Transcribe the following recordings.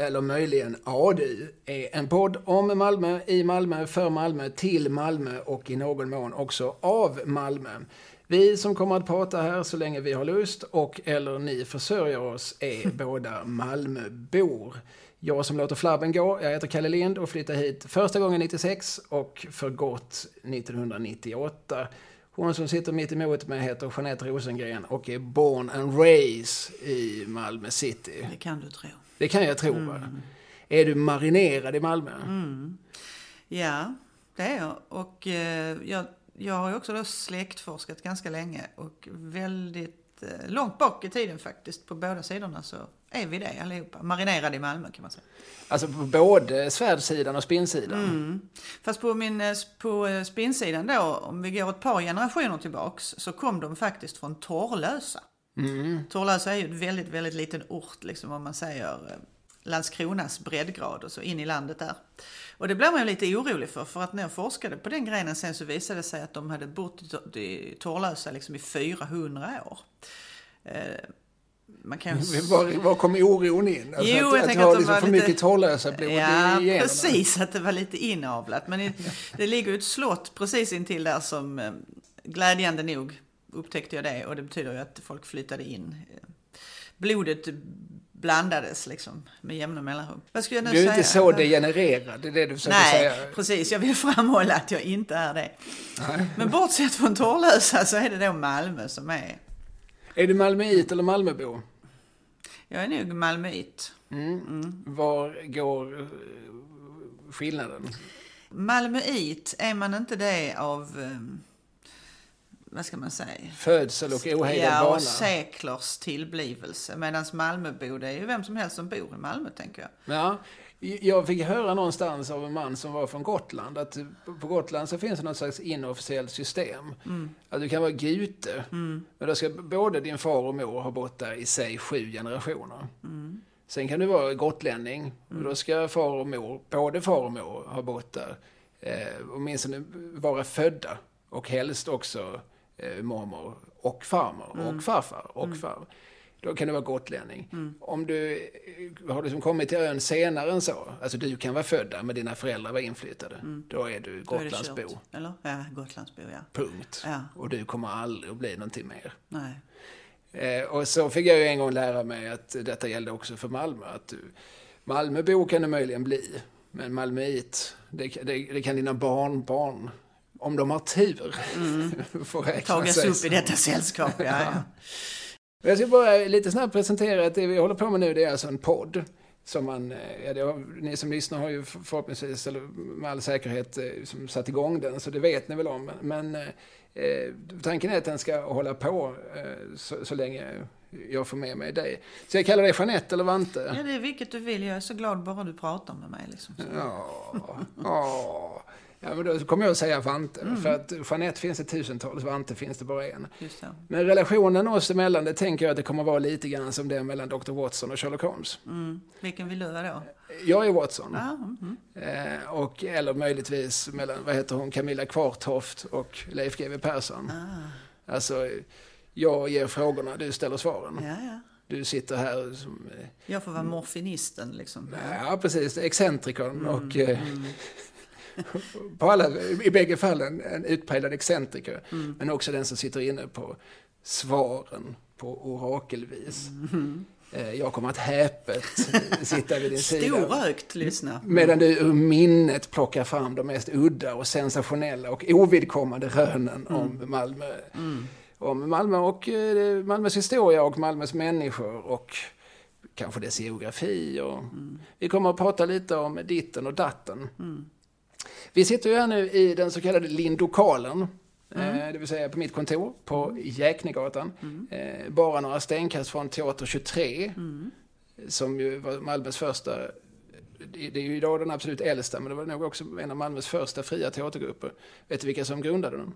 eller möjligen ADU, är en podd om Malmö, i Malmö, för Malmö, till Malmö och i någon mån också av Malmö. Vi som kommer att prata här så länge vi har lust och eller ni försörjer oss är båda Malmöbor. Jag som låter flabben gå, jag heter Kalle Lind och flyttade hit första gången 96 och för gott 1998. Hon som sitter mitt emot mig heter Jeanette Rosengren och är born and raised i Malmö city. Det kan du tro. Det kan jag tro. Va? Är du marinerad i Malmö? Ja, det är jag. Och eh, jag, jag har ju också då släktforskat ganska länge och väldigt eh, långt bak i tiden faktiskt på båda sidorna så är vi det allihopa. Marinerade i Malmö kan man säga. Alltså på både svärdsidan och spinnsidan? Fast på, min, eh, på spinnsidan då, om vi går ett par generationer tillbaks, så kom de faktiskt från Torrlösa. Torrlösa är ju ett väldigt, väldigt liten ort, liksom om man säger eh, Landskronas breddgrad och så in i landet där. Och det blev man ju lite orolig för, för att när jag forskade på den grenen sen så visade det sig att de hade bott i Tor- i Torrlösa liksom i 400 år. Eh, Man kan ju... Var, var kom oron in? Alltså Jo, att, jag att tänker det var att liksom var för lite- mycket torrlösa blod Ja, igenom. precis. Att det var lite inavlat. Men det ligger ju ett slott precis intill där som eh, glädjande nog upptäckte jag det. Och det betyder ju att folk flyttade in. Eh, Blodet blandades liksom med jämna mellanrum. Vad skulle jag nu Du är säga? inte så degenererad, det är det du försöker Nej, säga. precis. Jag vill framhålla att jag inte är det. Men bortsett från Torrlösa så är det då Malmö som är... Är du malmöit eller Malmöbo? Jag är nog malmöit. Var går eh, skillnaden? Malmöit, är man inte det av... Vad ska man säga? Födsel och ohejdad Ja, och seklers tillblivelse. Medan Malmöbo, det är ju vem som helst som bor i Malmö, tänker jag. Ja, jag fick höra någonstans av en man som var från Gotland att på Gotland så finns det något slags inofficiellt system. Att du kan vara gute, men då ska både din far och mor ha bott där i sig sju generationer. Sen kan du vara gotlänning och då ska far och mor, både far och mor ha bott där. Eh, åtminstone vara födda och helst också eh, mormor och farmor och farfar och farfar. Då kan du vara gotlänning. Om du eh, har liksom kommit till ön senare än så, alltså du kan vara född där men dina föräldrar var inflyttade, då är du Då är Gotlandsbo. kört. Eller? Ja, Gotlandsbo, ja. Punkt. Ja. Och du kommer aldrig att bli någonting mer. Nej. Eh, och så fick jag ju en gång lära mig att detta gällde också för Malmö. Att du, Malmöbo kan du möjligen bli, men Malmöit, det, det, det kan dina barnbarn, om de har tur, få räkna Tagas sig upp i detta sällskap, ja. ja. Jag ska bara lite snabbt presentera att det vi håller på med nu det är alltså en podd. Som man, eh, ja, har, ni som lyssnar har ju förhoppningsvis, eller med all säkerhet, eh, som satt igång den, så det vet ni väl om. Men eh, eh, tanken är att den ska hålla på eh, så, så länge jag får med mig dig. Så jag kallar dig Jeanette eller Vante? Ja, det är vilket du vill. Jag är så glad bara du pratar med mig. Liksom. Ja, ja. Ja men då kommer jag att säga Vante. För att Jeanette finns det tusentals, Vante finns det bara en. Just så. Men relationen oss emellan, det tänker jag att det kommer vara lite grann som det mellan Dr. Watson och Sherlock Holmes. Mm. Vilken vill du vara då? Jag är Watson. Mm. Eh, och, eller möjligtvis mellan, vad heter hon, Camilla Kvartoft och Leif GW Persson. Ah. Alltså, jag ger frågorna, du ställer svaren. Ja, ja. Du sitter här som, eh, Jag får vara morfinisten liksom. ja precis, excentrikern och eh, på alla, i bägge fallen en utpräglad excentriker. Men också den som sitter inne på svaren på orakelvis. Eh, jag kommer att häpet sitta vid din sida. Storögt lyssna. Medan du ur minnet plockar fram de mest udda och sensationella och ovidkommande rönen om Malmö. Om Malmö och eh, Malmös historia och Malmös människor och kanske dess geografi. Och Vi kommer att prata lite om ditten och datten. Vi sitter ju här nu i den så kallade Lindokalen. Eh, det vill säga på mitt kontor på Jäknegatan. Eh, bara några stenkast från Teater 23. Som ju var Malmös första det det är ju idag den absolut äldsta, men det var nog också en av Malmös första fria teatergrupper. Vet du vilka som grundade den?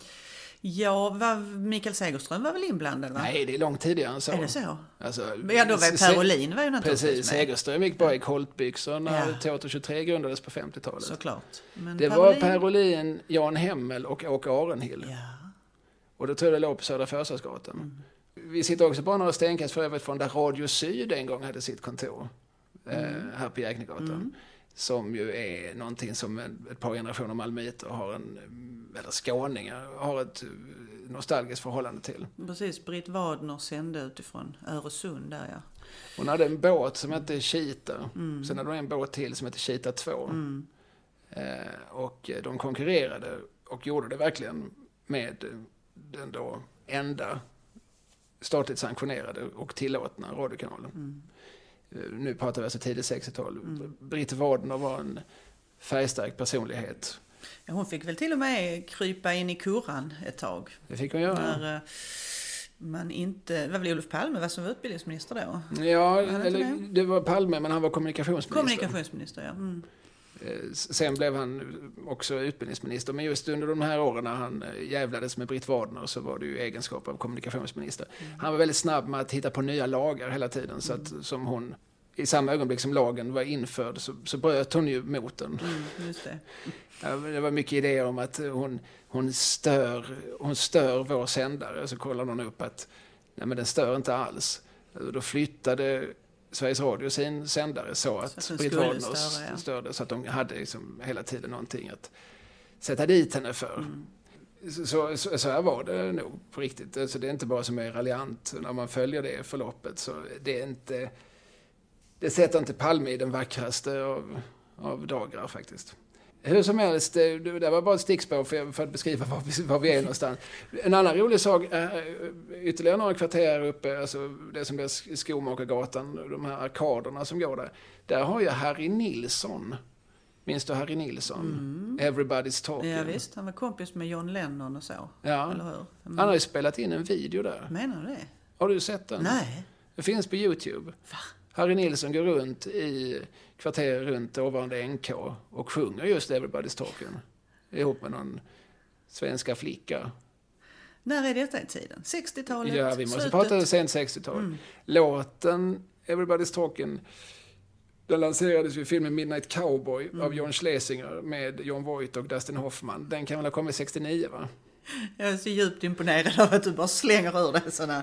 Ja, var, Mikael Segerström var väl inblandad va? Nej, det är långt tidigare än så. Är det så? Alltså, Ja, då var ju Se- Per Olin var ju naturligtvis Precis, med. Segerström gick bara i koltbyxor när Ja. Teater 23 grundades på 50-talet. Såklart. Men Det Per var Olin- Per Olin, Jan Hemmel och Åke Arenhill. Ja. Och då tror jag det låg på Södra Förstadsgatan. Vi sitter också bara några stenkast för övrigt från där Radio Syd en gång hade sitt kontor. mm. här på Jäknegatan. Mm. Som ju är någonting som ett par generationer malmöiter har en, eller skåningar, har ett nostalgiskt förhållande till. Precis, Britt Wadner sände utifrån Öresund där ja. Hon hade en båt som hette Kita. Mm. Sen hade hon en båt till som hette Kita 2. Mm. Eh, och de konkurrerade och gjorde det verkligen med den då enda statligt sanktionerade och tillåtna radiokanalen. Mm. Eh, nu pratar vi alltså tidigt 60-tal. Mm. Britt Wadner var en färgstark personlighet. Ja, hon fick väl till och med krypa in i kurran ett tag. Det fick hon göra. När, eh, man inte, det var väl Olof Palme som var utbildningsminister då? Ja, eller, det? det var Palme men han var kommunikationsminister. Kommunikationsminister, ja. Mm. Eh, sen blev han också utbildningsminister, men just under de här åren när han jävlades med Britt Wadner så var det ju egenskap av kommunikationsminister. Mm. Han var väldigt snabb med att hitta på nya lagar hela tiden, så att som hon i samma ögonblick som lagen var införd så, så bröt hon ju mot den. Mm, det. det var mycket idéer om att hon, hon, stör, hon stör vår sändare. Så kollade hon upp att nej, men den stör inte alls. Då flyttade Sveriges Radio sin sändare så att, så Britt Wadner ja. störde. Så att de hade liksom hela tiden någonting att sätta dit henne för. Mm. Så, så, så, här var det nog på riktigt. Alltså det är inte bara som är raljant när man följer det förloppet. Så det är inte... Det sätter inte Palme i den vackraste av, av dagar faktiskt. Hur som helst, det, det var bara ett stickspår för, för att beskriva var vi, var vi är någonstans. En annan rolig sak, ytterligare några kvarter uppe, alltså det som blir Skomakargatan, de här arkaderna som går där. Där har jag Harry Nilsson. Minns du Harry Nilsson? Mm. Everybody's talking. Ja, visst, han var kompis med John Lennon och så. Ja. Eller hur? Mm. Han har ju spelat in en video där. Menar du det? Har du sett den? Nej. Det finns på YouTube. Va? Harry Nilsson går runt i kvarter runt dåvarande NK och sjunger just Everybody's Talking. Ihop med någon svenska flicka. När är detta i tiden? 60-talet? Ja, vi måste slutet. prata sent 60-tal. Mm. Låten Everybody's Talking den lanserades i filmen Midnight Cowboy mm. av John Schlesinger med John Voight och Dustin Hoffman. Den kan väl ha kommit 69 va? Jag är så djupt imponerad av att du bara slänger ur dig sådana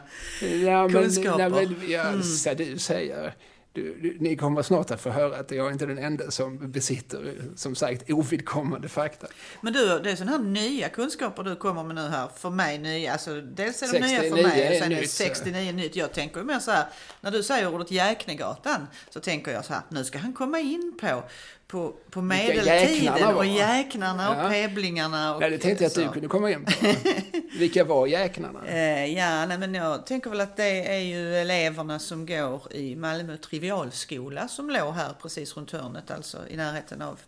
ja, kunskaper. Men, ja, men, ja, mm. du säger du, du, ni kommer snart att få höra att jag är inte den enda som besitter, som sagt, ovidkommande fakta. Men du, det är sådana här nya kunskaper du kommer med nu här, för mig nya. Alltså, dels är de nya för mig och sen är det 69 nytt. Jag tänker mer så här, när du säger ordet Jäknegatan så tänker jag så här, nu ska han komma in på på, på medeltiden och jäknarna och ja. peblingarna. Och, ja, det tänkte jag att du kunde komma in på. Vilka var jäknarna? Eh, ja, nej, men jag tänker väl att det är ju eleverna som går i Malmö trivialskola som låg här precis runt hörnet, alltså i närheten av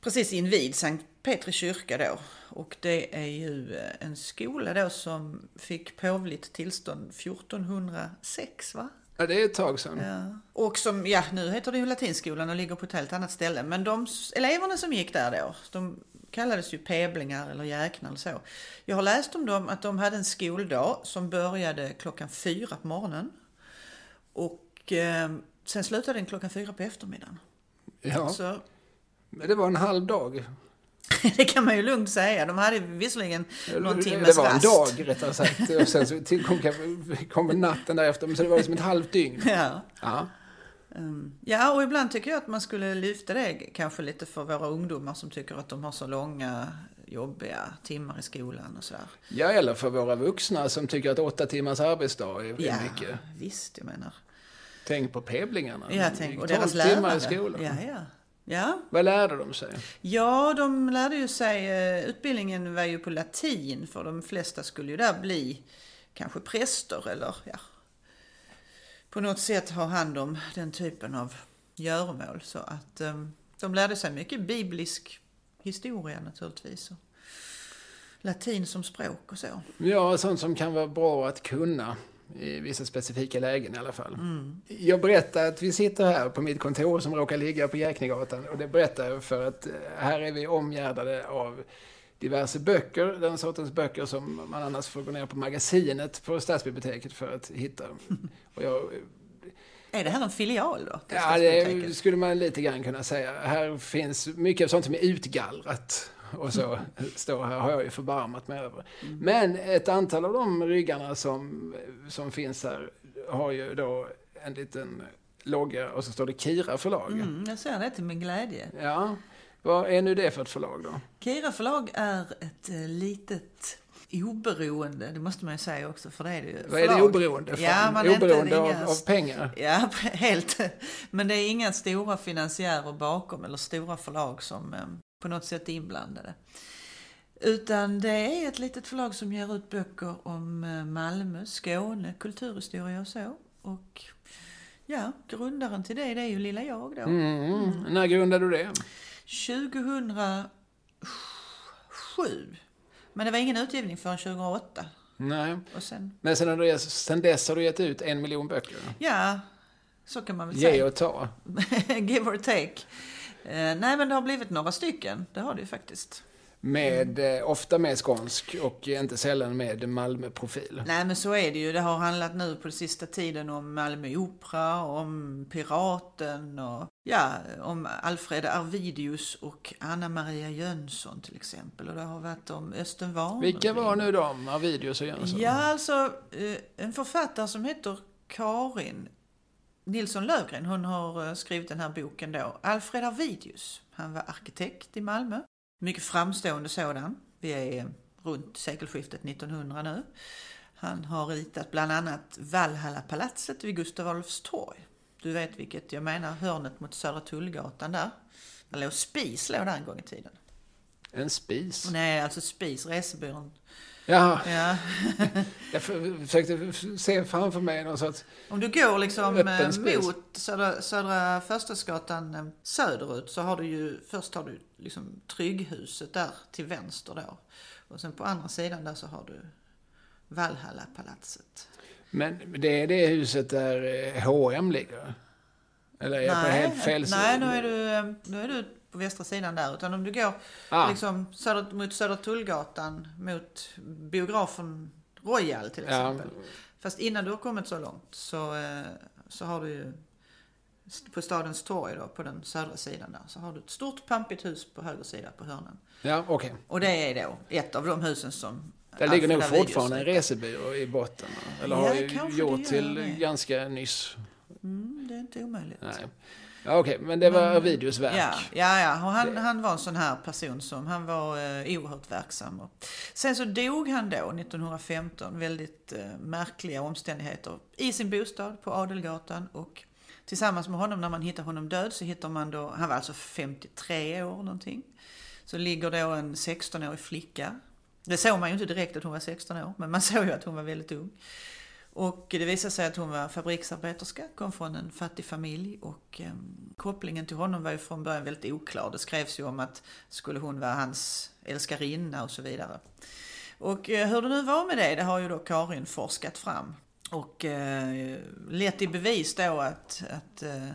precis invid Sankt Petri kyrka då. Och det är ju eh, en skola då som fick påvligt tillstånd 1406 va? Ja, det är ett tag sedan. Ja. Och som, ja, nu heter det ju Latinskolan och ligger på ett helt annat ställe. Men de eleverna som gick där då, de kallades ju peblingar eller jäknar eller så. Jag har läst om dem att de hade en skoldag som började klockan fyra på morgonen. Och eh, sen slutade den klockan fyra på eftermiddagen. Ja. Så, men det var en halv dag. det kan man ju lugnt säga. De hade visserligen någon timmes rast. Det var en dag rättare sagt. Och sen så tillkom kom natten därefter. Så det var liksom ett halvt dygn. Ja. Ja. Um, ja, och ibland tycker jag att man skulle lyfta det kanske lite för våra ungdomar som tycker att de har så långa jobbiga timmar i skolan och sådär. Ja, eller för våra vuxna som tycker att åtta timmars arbetsdag är ja, mycket. Ja, visst, jag menar. Tänk på peblingarna. Ja, tänk, och deras lärare. timmar i skolan. Ja, ja. Ja. Vad lärde de sig? Ja, de lärde ju sig, eh, utbildningen var ju på latin för de flesta skulle ju där bli kanske präster eller ja, på något sätt ha hand om den typen av göromål. Så att um, de lärde sig mycket biblisk historia naturligtvis. Och latin som språk och så. Ja, sånt som kan vara bra att kunna i vissa specifika lägen i alla fall. Mm. Jag berättar att vi sitter här på mitt kontor som råkar ligga på Jäknegatan och det berättar jag för att eh, här är vi omgärdade av diverse böcker, den sortens böcker som man annars får gå ner på magasinet på stadsbiblioteket för att hitta. Och jag, är det här en filial då? Ja, det skulle man lite grann kunna säga. Här finns mycket sånt som är utgallrat och så står här har jag ju förbarmat mig över. Mm. Men ett antal av de ryggarna som, som finns här har ju då en liten logga och så står det Kira förlag. Mm, jag ser det till min glädje. Ja. Vad är nu det för ett förlag då? Kira förlag är ett eh, litet oberoende, det måste man ju säga också, för det är det ju. Vad är det oberoende från? Ja, man inte- oberoende är av, inga- av pengar? Ja, helt. Men det är inga stora finansiärer bakom eller stora förlag som eh, på något sätt inblandade. Utan det är ett litet förlag som ger ut böcker om eh, Malmö, Skåne, kulturhistoria och så. Och ja, grundaren till det, det är ju lilla jag då. Mm. När grundade du det? 2007. Men det var ingen utgivning förrän 2008. Nej. Och sen, Men sen, du, sen dess har du gett ut en miljon böcker. ja, så kan man väl Ge säga. och ta. Give or take. Eh, nej, men det har blivit några stycken. Det har det ju faktiskt. Med, eh, ofta med skånsk och inte sällan med Malmö-profil. Nej, men så är det ju. Det har handlat nu på sista tiden om Malmö Opera, om Piraten och ja, om Alfred Arvidius och Anna Maria Jönsson till exempel. Och det har varit om Östen Warnerbring. Vilka var nu de? Arvidius och Jönsson? Ja, alltså eh, en författare som heter Karin Nilsson Lövgren, hon har eh, skrivit den här boken då. Alfred Arvidius, han var arkitekt i Malmö. Mycket framstående sådan. Vi är runt sekelskiftet 1900 nu. Han har ritat bland annat Valhalla-palatset vid Gustav Adolfs torg. Du vet vilket jag menar, hörnet mot Södra Tullgatan där. Där låg Spis låg där en gång i tiden. En spis? Nej, alltså Spis, resebyrån. Jaha, Ja. jag för- försökte se framför mig någon sorts... Om du går liksom eh, mot södra, södra Förstadsgatan eh, söderut så har du ju, först har du liksom Trygghuset där till vänster då. Och sen på andra sidan där så har du Valhalla-palatset. Men det är det huset där H&M ligger? Eller är jag på helt fel nej nu, är du, nu är du på västra sidan där. Utan om du går Ah. liksom söder, mot Södra Tullgatan mot biografen Royal till Ja. exempel. Fast innan du har kommit så långt så, eh, så har du ju på stadens torg då, på den södra sidan där, så har du ett stort pampigt hus på höger sida på hörnen. Ja, okej. Och det är då ett av de husen som Där ligger nog fortfarande en resebyrå i botten. Eller Ja, har ju gjort till det. ganska nyss. Mm, det är inte omöjligt. Nej. Ja, okej, men det var Men- verk. Ja, ja, ja. Och han, han var en sån här person som, han var eh, oerhört verksam. Sen så dog han då 1915, väldigt eh, märkliga omständigheter, i sin bostad på Adelgatan. Och tillsammans med honom, när man hittar honom död, så hittar man då, han var alltså 53 år någonting. Så ligger då en 16-årig flicka. Det såg man ju inte direkt att hon var 16 år, men man såg ju att hon var väldigt ung. Och det visade sig att hon var fabriksarbeterska, kom från en fattig familj och eh, kopplingen till honom var ju från början väldigt oklar. Det skrevs ju om att skulle hon vara hans älskarinna och så vidare. Och eh, hur det nu var med det, det har ju då Karin forskat fram. Och eh, lett i bevis då att, att eh,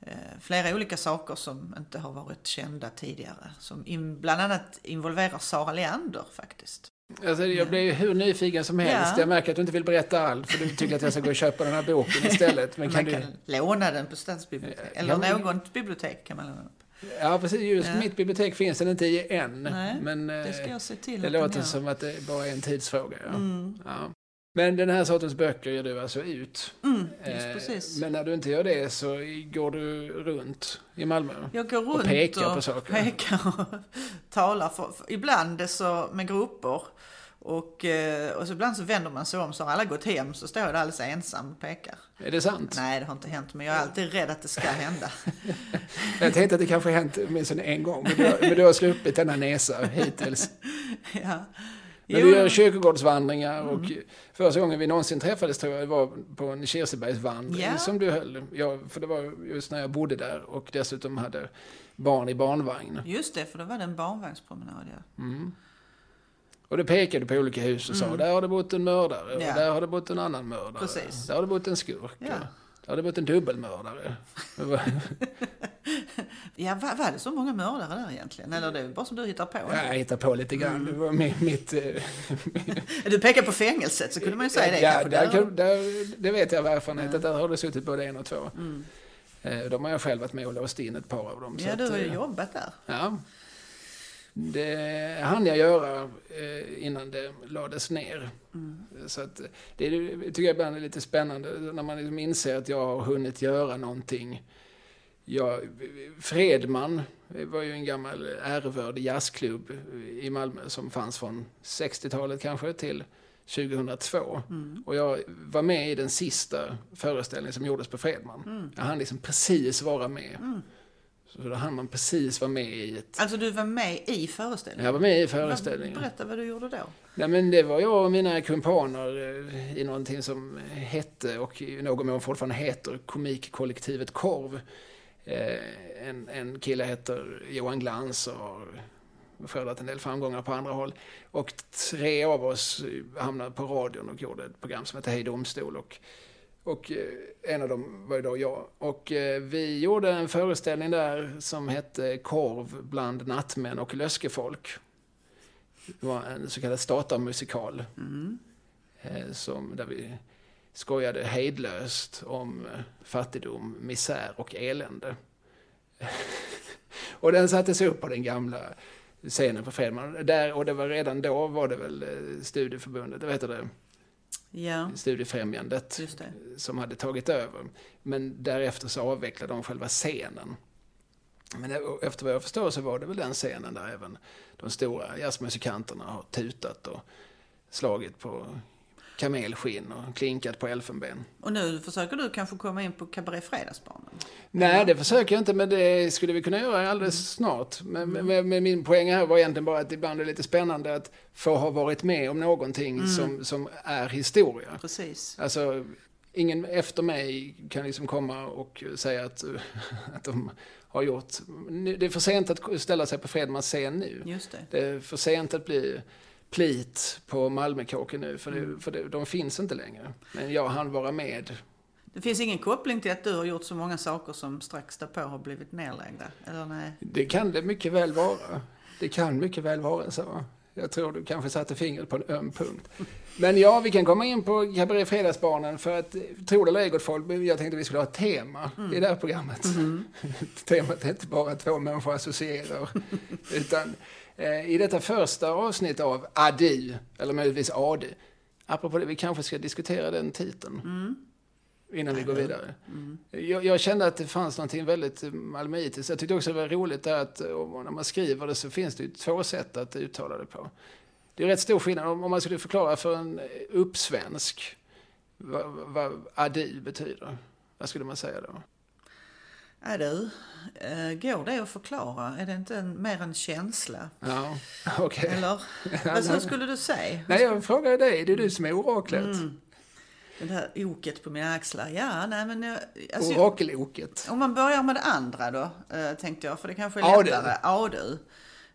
eh flera olika saker som inte har varit kända tidigare. Som in, bland annat involverar Sara Leander faktiskt. Alltså, jag blir ju hur nyfiken som helst. Ja. Jag märker att du inte vill berätta allt, för du tycker att jag ska gå och köpa den här boken istället. Men kan man du... kan låna den på stadsbiblioteket. Ja, Eller men- något bibliotek kan man låna den. Ja, precis. Just Ja. mitt bibliotek finns den inte i än. Nej, men Det eh, ska jag se till det låter som att det bara är en tidsfråga. Ja. Mm. Ja. Men den här sortens böcker ger du alltså ut. Mm, just Eh, precis. Men när du inte gör det så går du runt i Malmö. Jag går runt pekar på saker. pekar och talar. För, för, ibland så med grupper. Och, eh, och så ibland så vänder man sig om så har alla gått hem så står jag där alldeles ensam och pekar. Är det sant? Nej, det har inte hänt men jag är alltid rädd att det ska hända. Jag tänkte att det kanske har hänt åtminstone en gång. Men du, har- men du har sluppit denna näsa hittills. ja. Men Jo, du gör kyrkogårdsvandringar och Mm. första gången vi någonsin träffades tror jag var på en Kirsebergsvandring Ja. som du höll. Ja, för det var just när jag bodde där och dessutom hade barn i barnvagn. Just det, för då var det en barnvagnspromenad ja. Mm. Och då pekade på olika hus och sa där har det bott en mördare och Mm. Ja. där har det bott en annan mördare. Precis. Där har det bott en skurk. Ja. Det bott en dubbelmördare. Ja, var, var det så många mördare där egentligen? Eller det är bara som du hittar på? Ja, jag hittar på lite grann. Det var mitt... mitt eh, Du pekar på fängelset så kunde man ju säga det ja, där, Där- där, det vet jag av erfarenhet att där har det suttit både en och två. Mm. Eh, De har jag själv varit med och låst in ett par av dem. Ja, du har ju eh, jobbat där. Ja, det hann jag göra eh, innan det lades ner. Mm. Så att det, det tycker jag ibland är lite spännande när man liksom inser att jag har hunnit göra någonting. Jag, Fredman var ju en gammal ärevörd jazzklubb i Malmö som fanns från 60-talet kanske till 2002. Mm. Och jag var med i den sista föreställningen som gjordes på Fredman. Mm. Jag hann liksom precis vara med. Mm. Så då hann man precis vara med i ett... Alltså du var med i föreställningen? Jag var med i föreställningen. Berätta vad du gjorde då. Nej men det var jag och mina kumpaner eh, i någonting som hette och i någon mån fortfarande heter Komikkollektivet Korv. Eh, en, en kille heter Johan Glans och har skördat en del framgångar på andra håll. Och tre av oss hamnade på radion och gjorde ett program som heter Hej Domstol. Och och eh, en av dem var ju då jag. Och eh, vi gjorde en föreställning där som hette Korv bland nattmän och löskefolk. Det var en så kallad statarmusikal. Mm. Som, där vi skojade hejdlöst om fattigdom, misär och elände. och den sattes upp på den gamla scenen på Fredman. Där, och det var redan då var det väl studieförbundet, vad heter det? Ja. Studiefrämjandet som hade tagit över. Men därefter så avvecklade de själva scenen. Men efter vad jag förstår så var det väl den scenen där även de stora jazzmusikanterna har tutat och slagit på kamelskinn och klinkat på elfenben. Och nu försöker du kanske komma in på Cabaret Fredagsbarnen? Nej, det försöker jag inte, men det skulle vi kunna göra alldeles mm. snart. Men, mm. med, med, min poäng här var egentligen bara att ibland är det lite spännande att få ha varit med om någonting mm. som, som är historia. Precis. Alltså, ingen efter mig kan liksom komma och säga att, att de har gjort... Det är för sent att ställa sig på Fredmans scen nu. Just det. det är för sent att bli plit på Malmökåken nu, för, det, mm. för de finns inte längre. Men jag hann vara med. Det finns ingen koppling till att du har gjort så många saker som strax därpå har blivit nedlagda? Eller nej? Det kan det mycket väl vara. Det kan mycket väl vara så. Jag tror du kanske satte fingret på en öm punkt. Men ja, vi kan komma in på Cabaret Fredagsbarnen för att, tro det eller ej gott folk, jag tänkte att vi skulle ha ett tema mm. i det här programmet. Mm. Temat är inte bara två människor associerar, utan I detta första avsnitt av Adi, eller möjligtvis Adi, apropå det, vi kanske ska diskutera den titeln. Mm. Innan vi går vidare. Mm. Jag, jag, kände att det fanns någonting väldigt malmöitiskt. Jag tyckte också det var roligt att när man skriver det så finns det ju två sätt att uttala det på. Det är rätt stor skillnad om man skulle förklara för en uppsvensk vad, vad adi betyder. Vad skulle man säga då? Är du, eh, går det att förklara? Är det inte en, mer en känsla? Ja, okej. Okay. Eller? Alltså, hur skulle du säga? Nej, jag frågar dig. Det är du som är oraklet. Mm. Det här oket på mina axlar. Ja, nej men... Alltså, Orakeloket. Om man börjar med det andra då, eh, tänkte jag. För det kanske är lättare. Ja, du.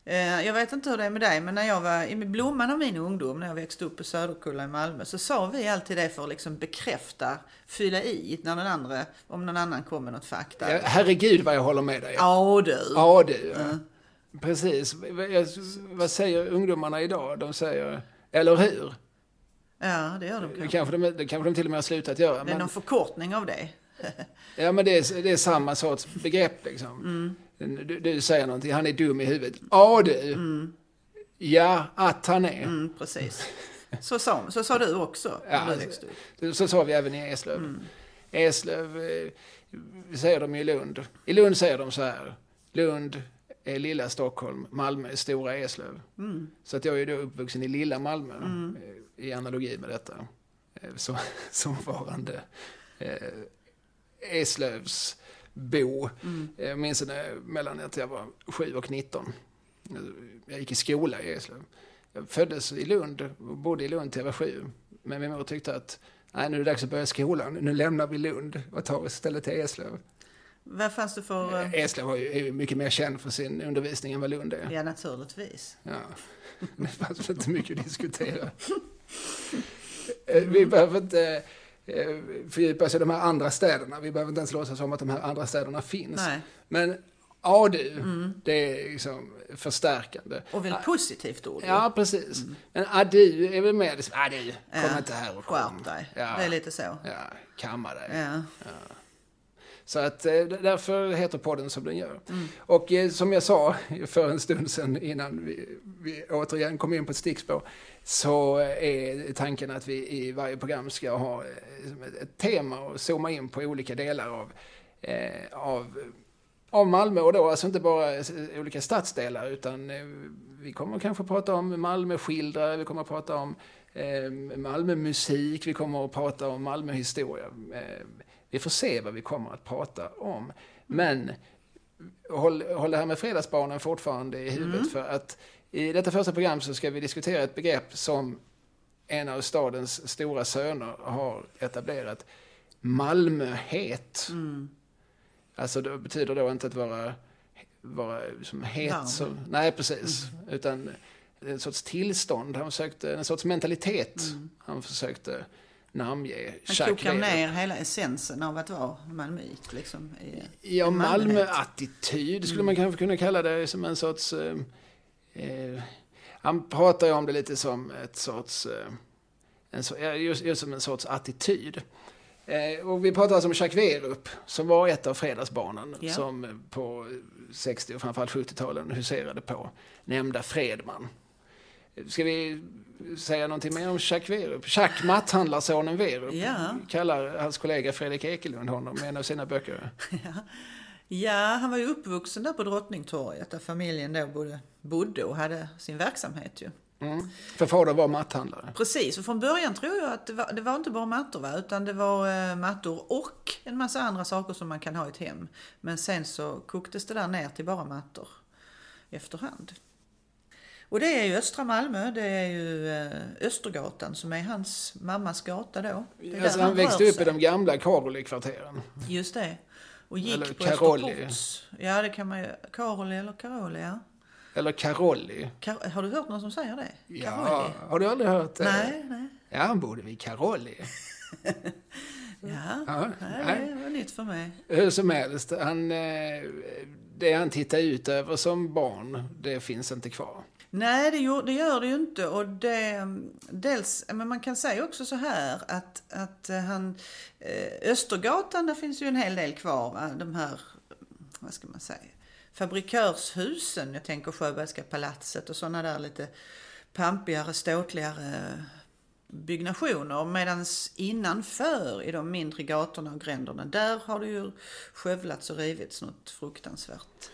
Eh, jag vet inte hur det är med dig, men när jag var i blomman av min ungdom, när jag växte upp på Söderkulla i Malmö, så sa vi alltid det för att liksom bekräfta, fylla i, när den andra, om någon annan kom med något fakta. Ja, herregud vad jag håller med dig. Ja, du. Ja, du. Mm. Precis. Vad säger ungdomarna idag? De säger, eller hur? Ja, det gör de kanske. Kanske de, det kanske de till och med har slutat göra. Det är men... någon förkortning av det. ja, men det är, det är samma sorts begrepp liksom. Mm. Du, du, säger någonting, han är dum i huvudet. Ja du! Mm. Ja, att han är. Mm, precis. Så sa, så sa du också ja, så, så sa vi även i Eslöv. Mm. Eslöv eh, säger de i Lund. I Lund säger de så här. Lund är lilla Stockholm, Malmö är stora Eslöv. Mm. Så att jag är då uppvuxen i lilla Malmö mm. Eh, i analogi med detta. Eh, så, som varande eh, Eslövs bo. Mm. Jag minns mellan att jag var 7 och 19. Jag gick i skola i Eslöv. Jag föddes i Lund bodde i Lund till jag var 7. Men min mor tyckte att nej, nu är det dags att börja skolan. Nu lämnar vi Lund och tar oss istället till Eslöv. Vad fanns det för... Eh, Eslöv är mycket mer känd för sin undervisning än vad Lund är. Ja, naturligtvis. Ja. Det fanns inte mycket att diskutera. Eh, vi behöver inte Eh, fördjupa sig i de här andra städerna. Vi behöver inte ens låtsas som att de här andra städerna finns. Nej. Men ADU, mm. det är liksom förstärkande. Och väldigt positivt ord. Ja, precis. Mm. Men ADU är väl mer liksom, ADU, kom ja. inte här och kom. Skärp dig. Ja. Det är lite så. Ja, kamma dig. Ja. ja. Så att eh, därför heter podden som den gör. Mm. Och eh, som jag sa för en stund sedan innan vi, vi återigen kom in på ett stickspår så är tanken att vi i varje program ska ha eh, ett tema och zooma in på olika delar av, eh, av, av Malmö och då alltså inte bara olika stadsdelar utan eh, vi kommer kanske prata om Malmöskildrare, vi kommer att prata om eh, Malmömusik, vi kommer att prata om Malmöhistoria. Eh, vi får se vad vi kommer att prata om. Men håll, håll det här med Fredagsbarnen fortfarande i huvudet mm. för att i detta första program så ska vi diskutera ett begrepp som en av stadens stora söner har etablerat. Malmöhet. Mm. Alltså det betyder då inte att vara, vara som het. Så, nej, precis. Mm. Utan en sorts tillstånd. Han försökte, en sorts mentalitet. Mm. Han försökte namnge. Han kokar ner hela essensen av att vara malmöit. Liksom, i, ja, Malmö-attityd skulle man kanske kunna kalla det som en sorts... Eh, eh, han pratar ju om det lite som ett sorts... Eh, en, just, just som en sorts attityd. Eh, och vi pratar alltså om Jacques Werup som var ett av fredagsbarnen ja. som på 60 och framförallt 70-talen huserade på nämnda Fredman. Ska vi säga någonting mer om Jacques Werup? Jacques matthandlarsonen Werup ja. kallar hans kollega Fredrik Ekelund honom i en av sina böcker. Ja. ja, han var ju uppvuxen där på Drottningtorget där familjen då bodde, bodde och hade sin verksamhet ju. Mm. För fadern var matthandlare? Precis, och från början tror jag att det var, det var inte bara mattor va? utan det var eh, mattor och en massa andra saker som man kan ha i ett hem. Men sen så koktes det där ner till bara mattor efterhand. Och det är ju östra Malmö, det är ju eh, Östergatan som är hans mammas gata då. Alltså han, han växte upp i de gamla Karoli-kvarteren. Just det. Och gick eller på Karoli. Ja, det kan man ju. Karoli eller Karoli, ja. Eller Karolli. Kar har du hört någon som säger det? Ja, Karolli. har du aldrig hört det? Nej, nej. Ja, han bodde vid Karolli. ja, ja nej, det var nytt för mig. Hur som helst, han, eh, det han tittade ut över som barn, det finns inte kvar. Nej, det gör det, gör det ju inte. Och det, dels, men man kan säga också så här att, att eh, han, eh, Östergatan, där finns ju en hel del kvar. Eh, de här, vad ska man säga, fabrikörshusen. Jag tänker Sjöbergska palatset och sådana där lite pampigare, ståtligare byggnationer. Medan innanför i de mindre gatorna och gränderna, där har det ju skövlats och rivits något fruktansvärt.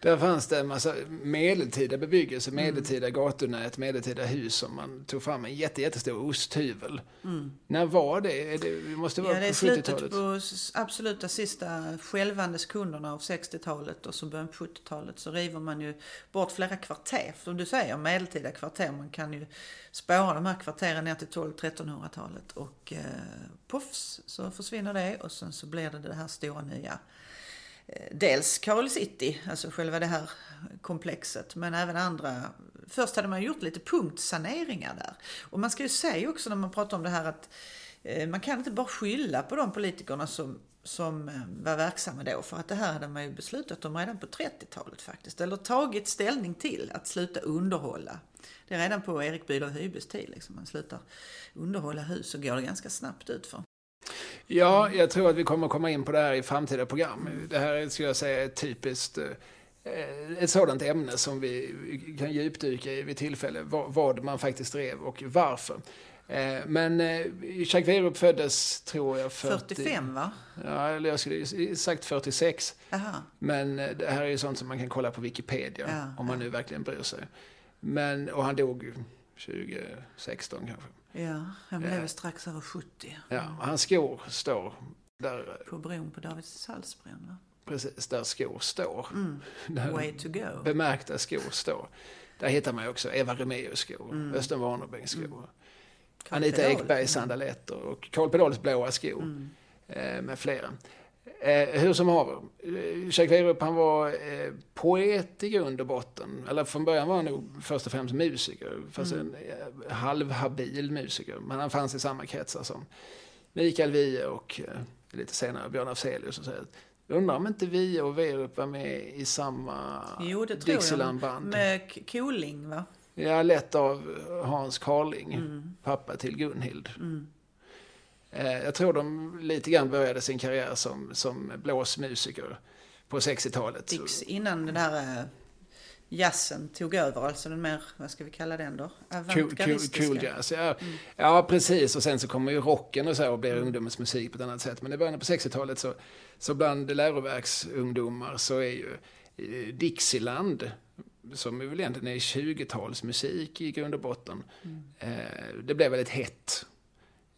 Där fanns det en massa medeltida bebyggelse, mm. medeltida gatunät, medeltida hus som man tog fram en jätte, jättestor osthyvel. Mm. När var det? Det måste vara ja, det är slutet på absoluta sista skälvande sekunderna av 60-talet och så början på 70-talet så river man ju bort flera kvarter. Som du säger, medeltida kvarter. Man kan ju spåra de här kvarteren ner till 12-1300-talet och eh, puffs så försvinner det och sen så blir det det här stora nya dels Carol City, alltså själva det här komplexet, men även andra. Först hade man gjort lite punktsaneringar där. Och man ska ju säga också när man pratar om det här att eh, man kan inte bara skylla på de politikerna som, som eh, var verksamma då. För att det här hade man ju beslutat om redan på 30-talet faktiskt. Eller tagit ställning till att sluta underhålla. Det är redan på Erik Bülow Hybes tid. Liksom. Man slutar underhålla hus och går det ganska snabbt ut för. Ja, jag tror att vi kommer komma in på det här i framtida program. Det här skulle jag säga är typiskt eh, ett sådant ämne som vi kan djupdyka i vid tillfälle. Vad man faktiskt drev och varför. Eh, men eh, Jacques Werup föddes, tror jag, 40... 45 va? Ja, eller jag skulle sagt 46. Aha. Men det här är ju sånt som man kan kolla på Wikipedia, ja, om man ja. nu verkligen bryr sig. Men, och han dog 2016 kanske. Ja, han blev ja. strax över 70. Ja, hans skor står där. På bron på Davidshalsbron va? Precis, där skor står. Mm. Där Way to go. Bemärkta skor står. Där hittar man också Eva Remaeus skor, mm. Östen Warnerbengs skor. Mm. Anita Ekbergs sandaletter och Carl Pedals blåa skor. Mm. Eh, med flera. Eh, hur som haver, eh, Jacques Werup han var eh, poet i grund och botten. Eller från början var han nog först och främst musiker. Fast mm. en eh, halvhabil musiker. Men han fanns i samma kretsar som Mikael Wiehe och eh, lite senare Björn Afzelius. Och så Undrar om inte Wiehe och Werup var med i samma Dixielandband. Med Koling va? Ja, lett av Hans Carling, mm. pappa till Gunhild. Mm. Eh, jag tror de lite grann började sin karriär som, som blåsmusiker på 60-talet. Dix innan den där eh, jazzen tog över, alltså den mer, vad ska vi kalla den då? Cool, cool, cool jazz, ja. Mm. ja precis. Och sen så kommer ju rocken och så och blir mm. ungdomens musik på ett annat sätt. Men i början på 60-talet så, så bland läroverksungdomar så är ju eh, Dixieland som väl egentligen är 20-talsmusik i grund och botten. Mm. Det blev väldigt hett.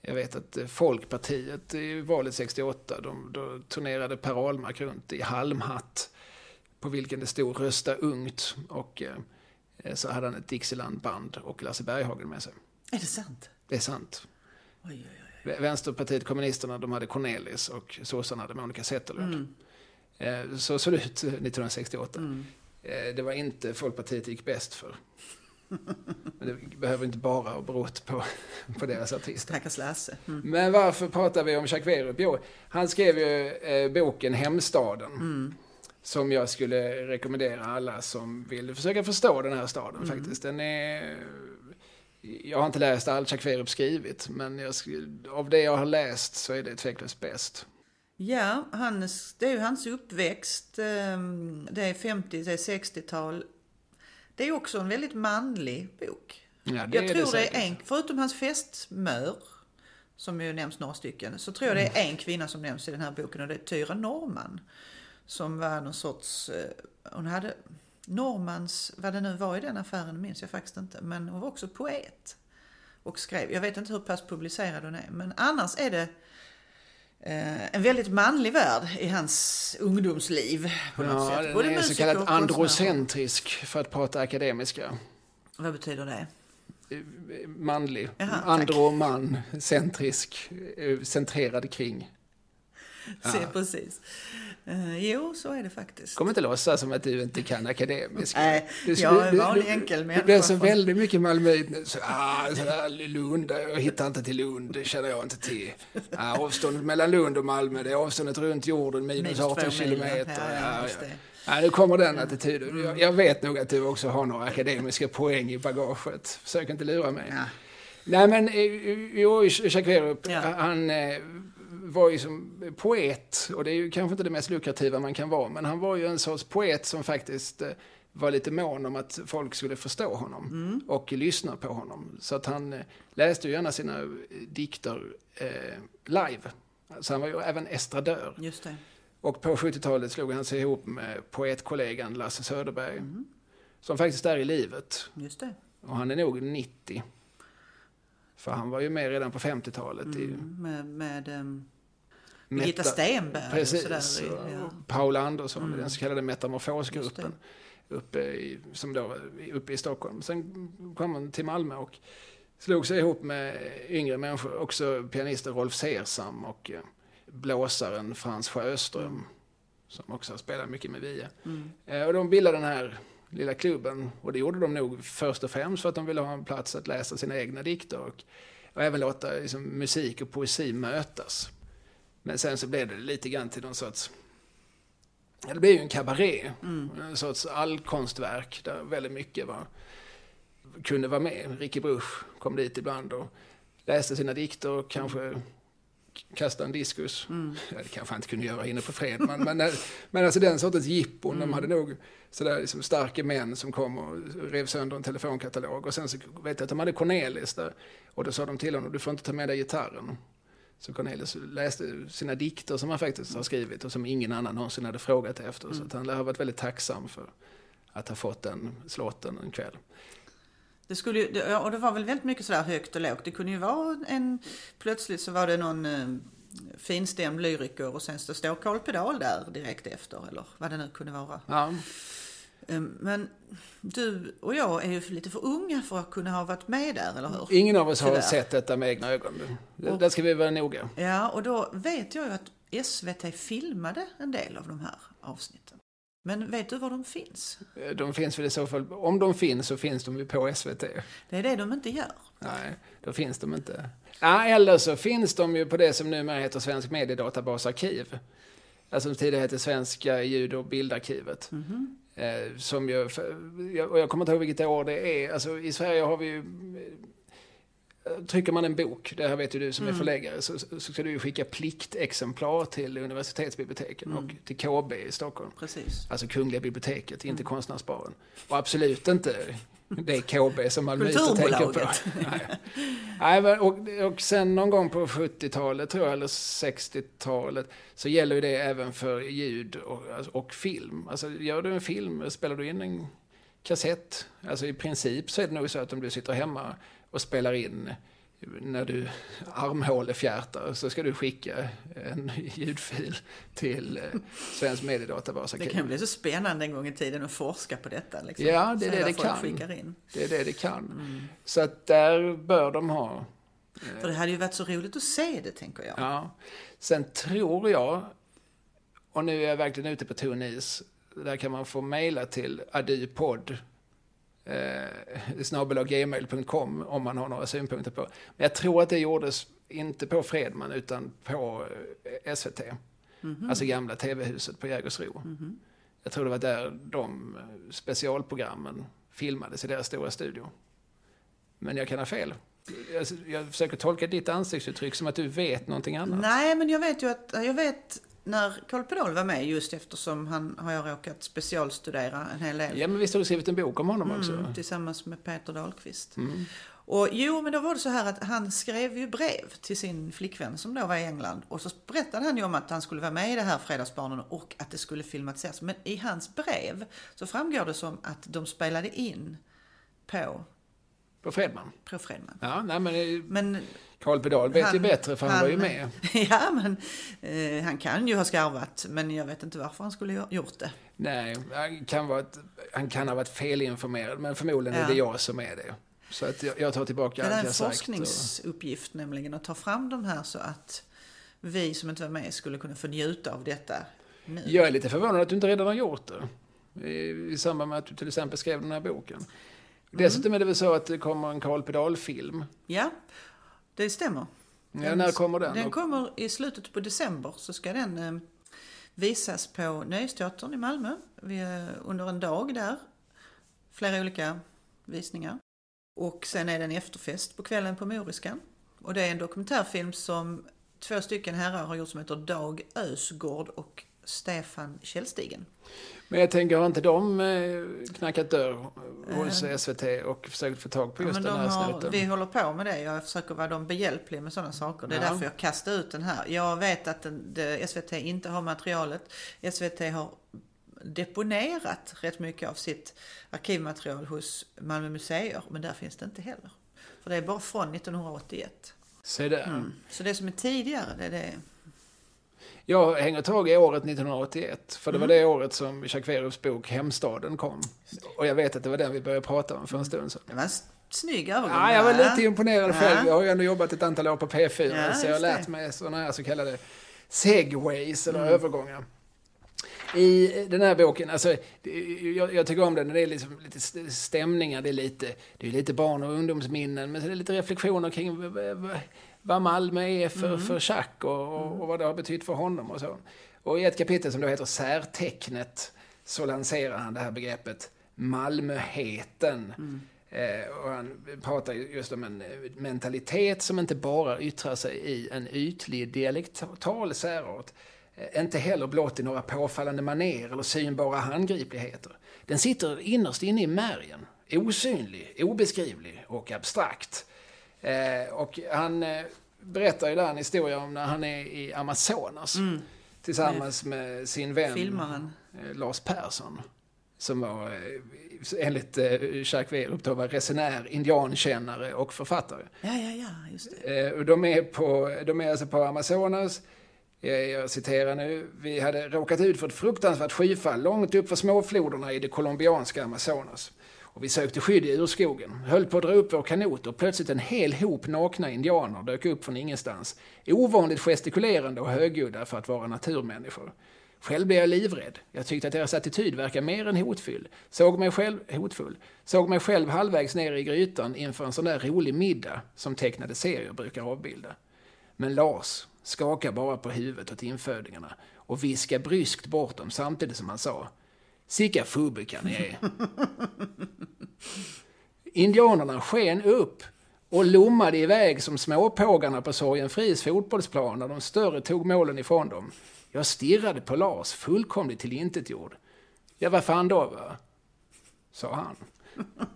Jag vet att eh, Folkpartiet i valet 68, de, då turnerade Per Ahlmark runt i halmhatt på vilken det stod rösta ungt och eh, så hade han ett Dixieland-band och Lasse Berghagen med sig. Är det sant? Det är sant. Oj, oj, oj. Vänsterpartiet kommunisterna de hade Cornelis och sossarna hade Monica Zetterlund. Mm. Eh, så såg det ut 1968. Mm. Eh, det var inte Folkpartiet gick bäst för. Men det behöver inte bara ha berott på, på deras artister. Stackars Lasse. Mm. Men varför pratar vi om Jacques Werup? Jo, han skrev ju eh, boken Hemstaden. Mm. Som jag skulle rekommendera alla som vill försöka förstå den här staden mm. faktiskt. Den är... Jag har inte läst allt Jacques Werup skrivit, men jag, av det jag har läst så är det tveklöst bäst. Ja, hans, det är ju hans uppväxt. Ehm, det är 50, det är 60-tal. Det är också en väldigt manlig bok. Ja, jag tror det, det är en, förutom hans fästmör, som ju nämns några stycken, så tror jag det är en kvinna som nämns i den här boken och det är Tyra Norman. Som var någon sorts, eh, hon hade, Normans, vad det nu var i den affären minns jag faktiskt inte, men hon var också poet. Och skrev, jag vet inte hur pass publicerad hon är, men annars är det en väldigt manlig värld i hans ungdomsliv. På något ja, sätt. Både den är så kallat androcentrisk för att prata akademiska. Vad betyder det? Manlig. Jaha, Andro man, centrisk, eh, centrerad kring. Se, ja. precis. Uh, jo, så är det faktiskt. Kom inte låtsas som att du inte kan akademiska. Nej, du, jag är vanlig enkel människa. Det blir så väldigt mycket Malmöit nu. Så, ah, så där, Lund, jag hittar inte till Lund, det känner jag inte till. Ah, avståndet mellan Lund och Malmö, det är avståndet runt jorden, minus 18 kilometer. Ja, ja, ja, nu kommer den attityden. Jag, jag, vet nog att du också har några akademiska poäng i bagaget. Försök inte lura mig. Ja. Nej men, eh, jo, Jacques Werup, ja. han eh, var ju som poet, och det är ju kanske inte det mest lukrativa man kan vara, men han var ju en sorts poet som faktiskt eh, var lite mån om att folk skulle förstå honom mm. och lyssna på honom. Så att han eh, läste ju gärna sina eh, dikter eh, live. Så han var ju även estradör. Just det. Och på 70-talet slog han sig ihop med poetkollegan Lasse Söderberg. Mm. Som faktiskt är i livet. Just det. Och han är nog 90. För han var ju med redan på 50-talet. Mm, med, med um, Birgitta Stenberg Precis, och sådär. Ja. Paul Andersson, mm. den så kallade metamorfosgruppen. Uppe i, som då, uppe i Stockholm. Sen kom han till Malmö och slog sig ihop med yngre människor. Också pianisten Rolf Sersam och eh, blåsaren Frans Sjöström. Mm. Som också har spelat mycket med Wiehe. Mm. Eh, och de bildade den här lilla klubben. Och det gjorde de nog först och främst för att de ville ha en plats att läsa sina egna dikter. Och, och även låta liksom, musik och poesi mötas. Men sen så blev det lite grann till någon sorts... Det blev ju en kabaré. Mm. En sorts allkonstverk där väldigt mycket var, kunde vara med. Ricky Bruch kom dit ibland och läste sina dikter och kanske kasta en diskus. Mm. Ja, det kanske han inte kunde göra inne på fred. Men, men, men alltså den sortens jippon, mm. de hade nog sådär liksom starka män som kom och rev sönder en telefonkatalog. Och sen så vet jag att de hade Cornelis där. Och då sa de till honom, du får inte ta med dig gitarren. Så Cornelius läste sina dikter som han faktiskt har skrivit och som ingen annan någonsin hade frågat efter. Mm. Så att han har varit väldigt tacksam för att ha fått den slotten en kväll. Det, skulle, och det var väl väldigt mycket sådär högt och lågt. Det kunde ju vara en... Plötsligt så var det någon eh, finstämd lyriker och sen så står Carl Pedal där direkt efter. Eller vad det nu kunde vara. Ja. Ehm, men du och jag är ju lite för unga för att kunna ha varit med där, eller hur? Ingen av oss har sett detta med egna ögon. Och, där ska vi vara noga. Ja, och då vet jag ju att SVT filmade en del av de här avsnitten. Men vet du var de finns? De finns väl i så fall, om de finns så finns de ju på SVT. Det är det de inte gör. Nej, då finns de inte. Ja, eller så finns de ju på det som numera heter Svensk Mediedatabasarkiv. Alltså som tidigare hette Svenska ljud och bildarkivet. Mm -hmm. Eh, som ju, och jag kommer inte ihåg vilket år det är. Alltså, I Sverige har vi ju trycker man en bok, det här vet ju du som är förläggare, så, så ska du ju skicka pliktexemplar till universitetsbiblioteken och till KB i Stockholm. Precis. Alltså Kungliga biblioteket, inte Konstnärsbaren. Och absolut inte det KB som Malmöiter tänker på. Nej. Nej, och, och sen någon gång på 70-talet, tror jag, eller 60-talet, så gäller ju det även för ljud och, alltså, och film. Alltså, gör du en film, spelar du in en kassett, alltså i princip så är det nog så att om du sitter hemma och spelar in när du armhålefjärtar så ska du skicka en ljudfil till eh, Svensk Mediedatabas. Det kan bli så spännande en gång i tiden att forska på detta. Liksom. Ja, det är det det kan. skickar in. Det är det det kan. Mm. Så att där bör de ha. För det hade ju varit så roligt att se det, tänker jag. Ja. Sen tror jag, och nu är jag verkligen ute på tunn is, där kan man få mejla till adypodd eh, snabelaggmail.com om man har några synpunkter på. Men jag tror att det gjordes inte på Fredman utan på eh, SVT. Alltså gamla TV-huset på Jägersro. Jag tror det var där de eh, specialprogrammen filmades i deras stora studio. Men jag kan ha fel. Jag, jag försöker tolka ditt ansiktsuttryck som att du vet någonting annat. Nej, men jag vet ju att, jag vet när Carl Pedal var med just eftersom han har jag råkat specialstudera en hel del. Ja, men visst har du skrivit en bok om honom också? Mm, tillsammans med Peter Dahlqvist. Och jo, men då var det så här att han skrev ju brev till sin flickvän som då var i England. Och så berättade han ju om att han skulle vara med i det här Fredagsbarnen och att det skulle filmatiseras. Men i hans brev så framgår det som att de spelade in på, På Fredman? på Fredman. Ja, nej men Men Carl Pedal vet ju Han- bättre för han, var ju med. ja, men eh, han kan ju ha skarvat. Men jag vet inte varför han skulle ha gjort det. Nej, han kan, vara ett, han kan ha varit felinformerad, men förmodligen Ja. är det jag som är det. Så att jag, jag tar tillbaka Det är allt en jag sagt. och- forskningsuppgift nämligen att ta fram de här så att vi som inte var med skulle kunna få njuta av detta nu. Jag är lite förvånad att du inte redan har gjort det. I, I samband med att du till exempel skrev den här boken. Dessutom är det väl så att det kommer en Carl Pedal-film. Ja, det stämmer. Ja, när kommer den? Den kommer i slutet på december så ska den eh, visas på Nöjesteatern i Malmö vi, under en dag där. Flera olika visningar. Och sen är det en efterfest på kvällen på Moriskan. Och det är en dokumentärfilm som två stycken herrar har gjort som heter Dag Ösgård och Stefan Källstigen. Men jag tänker, har inte de eh, knackat dörr hos SVT och försökt få tag på Ja, just men den de här har, snuten? vi håller på med det. Jag försöker vara dem behjälplig med sådana saker. Det är Ja. därför jag kastar ut den här. Jag vet att den, det, SVT inte har materialet. SVT har deponerat rätt mycket av sitt arkivmaterial hos Malmö museer. Men där finns det inte heller. För det är bara från 1981. Se där. Mm. Så det som är tidigare, det är det. Jag hänger tag i året 1981, för det var det året som Werups bok Hemstaden kom. Och jag vet att det var den vi började prata om för en stund sedan. Det var en snygg övergång. Ja, jag var va? lite imponerad Ja. själv. Jag har ju ändå jobbat ett antal år på P4, Ja, så jag har lärt mig sådana här så kallade segways, eller Mm. övergångar. I den här boken, alltså, jag, jag tycker om den, det är liksom lite stämningar, det är lite, det är lite barn och ungdomsminnen, men så är det lite reflektioner kring vad Malmö är för, Mm. för Jacques och, och, och vad det har betytt för honom och så. Och i ett kapitel som då heter Särtecknet så lanserar han det här begreppet Malmöheten. Eh, och han pratar just om en eh, mentalitet som inte bara yttrar sig i en ytlig dialektal särart. Eh, inte heller blott i några påfallande maner eller synbara handgripligheter. Den sitter innerst inne i märgen. Osynlig, obeskrivlig och abstrakt. Eh, och han eh, berättar ju där en historia om när han är i Amazonas. Tillsammans med sin vän Filmaren. eh, Lars Persson. Som var, eh, enligt eh, Jacques Werup, då var resenär, indiankännare och författare. Ja, ja, ja, just det. Och de, är på, de är alltså på Amazonas. Jag citerar nu. Vi hade råkat ut för ett fruktansvärt skyfall långt upp för småfloderna i det colombianska Amazonas. Och vi sökte skydd i urskogen, höll på att dra upp vår kanot och plötsligt en hel hop nakna indianer dök upp från ingenstans. Ovanligt gestikulerande och högljudda för att vara naturmänniskor. Själv blev jag livrädd. Jag tyckte att deras attityd verkade mer än hotfull. Såg mig själv, hotfull. Såg mig själv halvvägs ner i grytan inför en sån där rolig middag som tecknade serier brukar avbilda. Men Lars skakade bara på huvudet åt infödingarna och viskade bryskt bort dem samtidigt som han sa Sicka fubikar ni är. Indianerna sken upp och lommade iväg som småpågarna på Sorgenfris fotbollsplan när de större tog målen ifrån dem. Jag stirrade på Lars, fullkomligt tillintetgjord. Ja, vad fan då, va? sa han.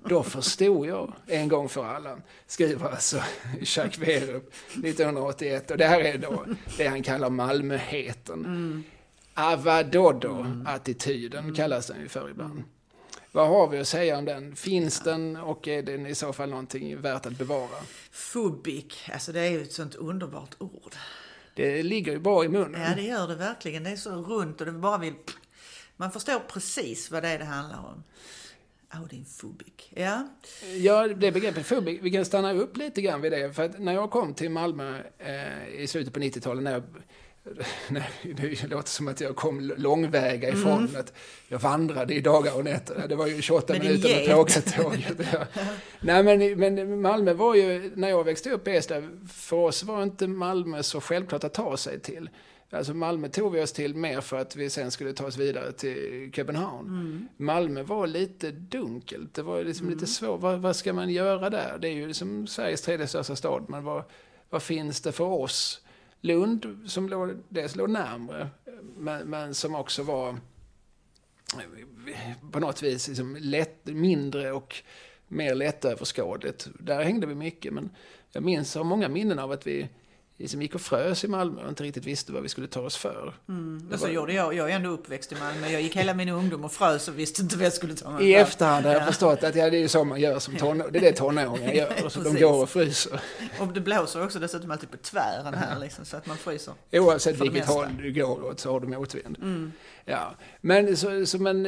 Då förstod jag en gång för alla, skriver alltså Jacques Werup 1981. Och det här är då det han kallar Malmöheten. Mm. Avadodo-attityden mm. kallas den ju för ibland. Vad har vi att säga om den? Finns den och är den i så fall någonting värt att bevara? Fubik, alltså det är ju ett sånt underbart ord. Det ligger ju bra i munnen. Ja, det gör det verkligen. Det är så runt och det bara vill... Man förstår precis vad det är det handlar om. En fubik. Ja. ja, det begreppet fubik, vi kan stanna upp lite grann vid det. För att när jag kom till Malmö eh, i slutet på 90-talet, när jag Nej, det låter som att jag kom långväga ifrån. Mm. Att jag vandrade i dagar och nätter. Det var ju 28 men minuter med tågtåget. ja. Nej, men, men Malmö var ju, när jag växte upp i Eslöv, för oss var inte Malmö så självklart att ta sig till. Alltså Malmö tog vi oss till mer för att vi sen skulle ta oss vidare till Köpenhamn. Mm. Malmö var lite dunkelt. Det var liksom mm. lite svårt. Vad, vad, ska man göra där? Det är ju liksom Sveriges tredje största stad. Men vad, vad finns det för oss? Lund, som låg, dels låg närmre, men, men som också var på något vis liksom lätt, mindre och mer lättöverskådligt. Där hängde vi mycket, men jag minns, har många minnen av att vi liksom gick och frös i Malmö och inte riktigt visste vad vi skulle ta oss för. Mm. Och så var... gjorde jag. Jag är ändå uppväxt i Malmö. Jag gick hela min ungdom och frös och visste inte vad jag skulle ta mig I för. efterhand har jag ja. förstått att ja, det är så man gör som tonåring. Det är det tonåringar gör. Så de går och fryser. Och det blåser också dessutom alltid på tvären här liksom, så att man fryser. Oavsett vilket håll du går åt så har du motvind. Mm. Ja. Men, så, så, men,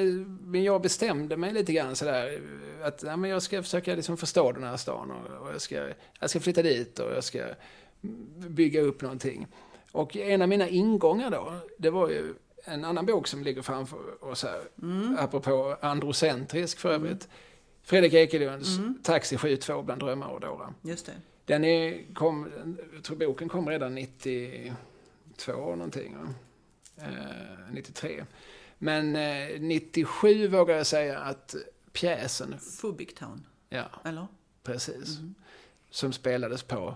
men jag bestämde mig lite grann sådär att ja, men jag ska försöka liksom förstå den här stan och, och jag, ska, jag ska flytta dit och jag ska bygga upp någonting. Och en av mina ingångar då, det var ju en annan bok som ligger framför oss här, mm. apropå androcentrisk för övrigt. Mm. Fredrik Ekelunds mm. Taxi 72 bland drömmar och dårar. Just det. Den är, kom, jag tror boken kom redan 92 någonting. Eh, 93. Men eh, 97 vågar jag säga att pjäsen... Fubic Town? Ja. Eller? Precis. Mm. Som spelades på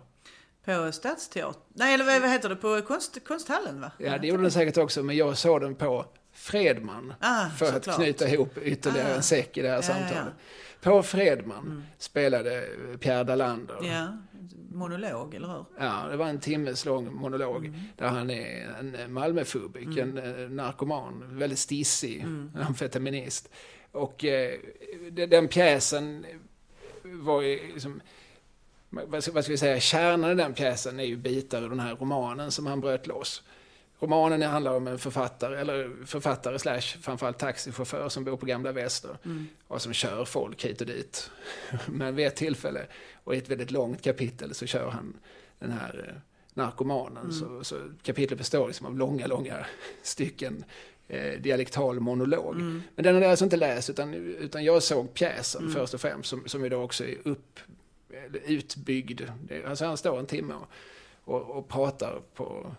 på Stadsteatern? Nej, eller vad heter det? På konst, Konsthallen, va? Ja, det gjorde den säkert också, men jag såg den på Fredman. Ah, för att klart. knyta ihop ytterligare ah. en säck i det här ja, samtalet. Ja, ja. På Fredman mm. spelade Pierre Dalander. Ja, monolog, eller hur? Ja, det var en timmes lång monolog mm. där han är en Malmöfobik, mm. en eh, narkoman, väldigt stissig mm. amfetaminist. Och eh, den pjäsen var ju liksom vad ska, vad ska vi säga, kärnan i den pjäsen är ju bitar ur den här romanen som han bröt loss. Romanen handlar om en författare, eller författare slash framförallt taxichaufför som bor på Gamla Väster mm. och som kör folk hit och dit. Men vid ett tillfälle, och i ett väldigt långt kapitel, så kör han den här eh, narkomanen. Mm. Så, så kapitlet består liksom av långa, långa stycken eh, dialektal monolog. Mm. Men den har jag alltså inte läst, utan, utan jag såg pjäsen mm. först och främst, som, som ju då också är upp utbyggd. Alltså han står en timme och, och, och pratar på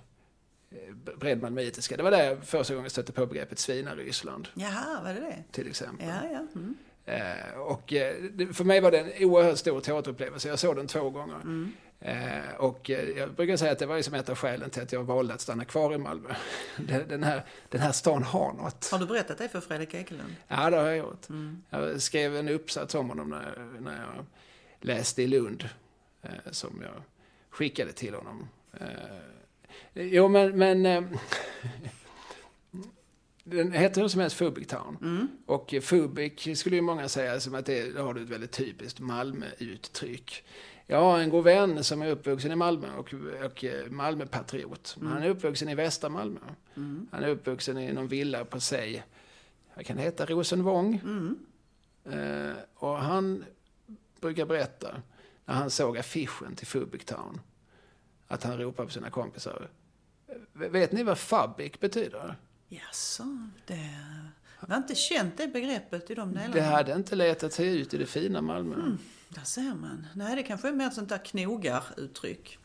eh, bredman malmöitiska. Det var där första gången jag stötte på begreppet svinaryssland. Jaha, var det det? Till exempel. Ja, ja. Mm. Eh, och eh, för mig var det en oerhört stor teaterupplevelse. Jag såg den två gånger. Mm. Eh, och jag brukar säga att det var som ett av skälen till att jag valde att stanna kvar i Malmö. Den här, den här stan har något. Har du berättat det för Fredrik Ekelund? Ja, det har jag gjort. Mm. Jag skrev en uppsats om honom när, när jag läste i Lund. Eh, som jag skickade till honom. Eh, jo, men... men eh, den heter hur som helst Fubic Town. Mm. Och Fubic skulle ju många säga som att det, har du ett väldigt typiskt Malmö-uttryck. Jag har en god vän som är uppvuxen i Malmö och, och Malmöpatriot. Mm. Han är uppvuxen i västra Malmö. Mm. Han är uppvuxen i någon villa på sig, vad kan det heta, Rosenvång. Mm. Uh, och han brukar berätta när han såg affischen till Fubic Town. Att han ropade på sina kompisar. Vet ni vad Fabic betyder? Jaså, det var inte känt det begreppet i de delarna. Det hade inte letat sig ut i det fina Malmö. Mm, där ser man. Nej, det kanske är mer ett sånt där knogar-uttryck.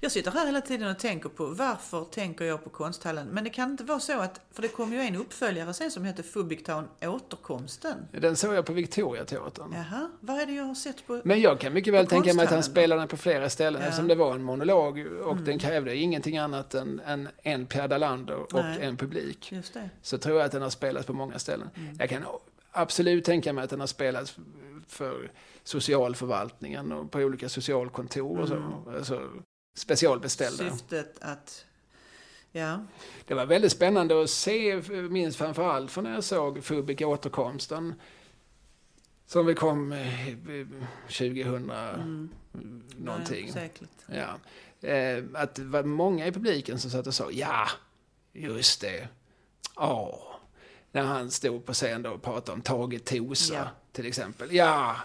Jag sitter här hela tiden och tänker på varför tänker jag på konsthallen? Men det kan inte vara så att, för det kom ju en uppföljare sen som heter Fubiktown Återkomsten. Den såg jag på Victoriateatern. Jaha, vad är det jag har sett på? Men jag kan mycket väl tänka mig att han spelade den på flera ställen Ja. Mm. eftersom det var en monolog och den krävde ingenting annat än, än en Pierre Dalander och Nej. en publik. Just det. Så tror jag att den har spelats på många ställen. Mm. Jag kan absolut tänka mig att den har spelats för socialförvaltningen och på olika socialkontor och så. Mm. Alltså, specialbeställda. Syftet att, ja, Det var väldigt spännande att se, minst framförallt för när jag såg Fubik återkomsten. Som vi kom eh, 2000 mm, någonting. nej. Ja. Eh, att det var många i publiken som satt och sa ja, just det. Ja. När han stod på scen och pratade om Tage Tosa Ja. till exempel. Ja.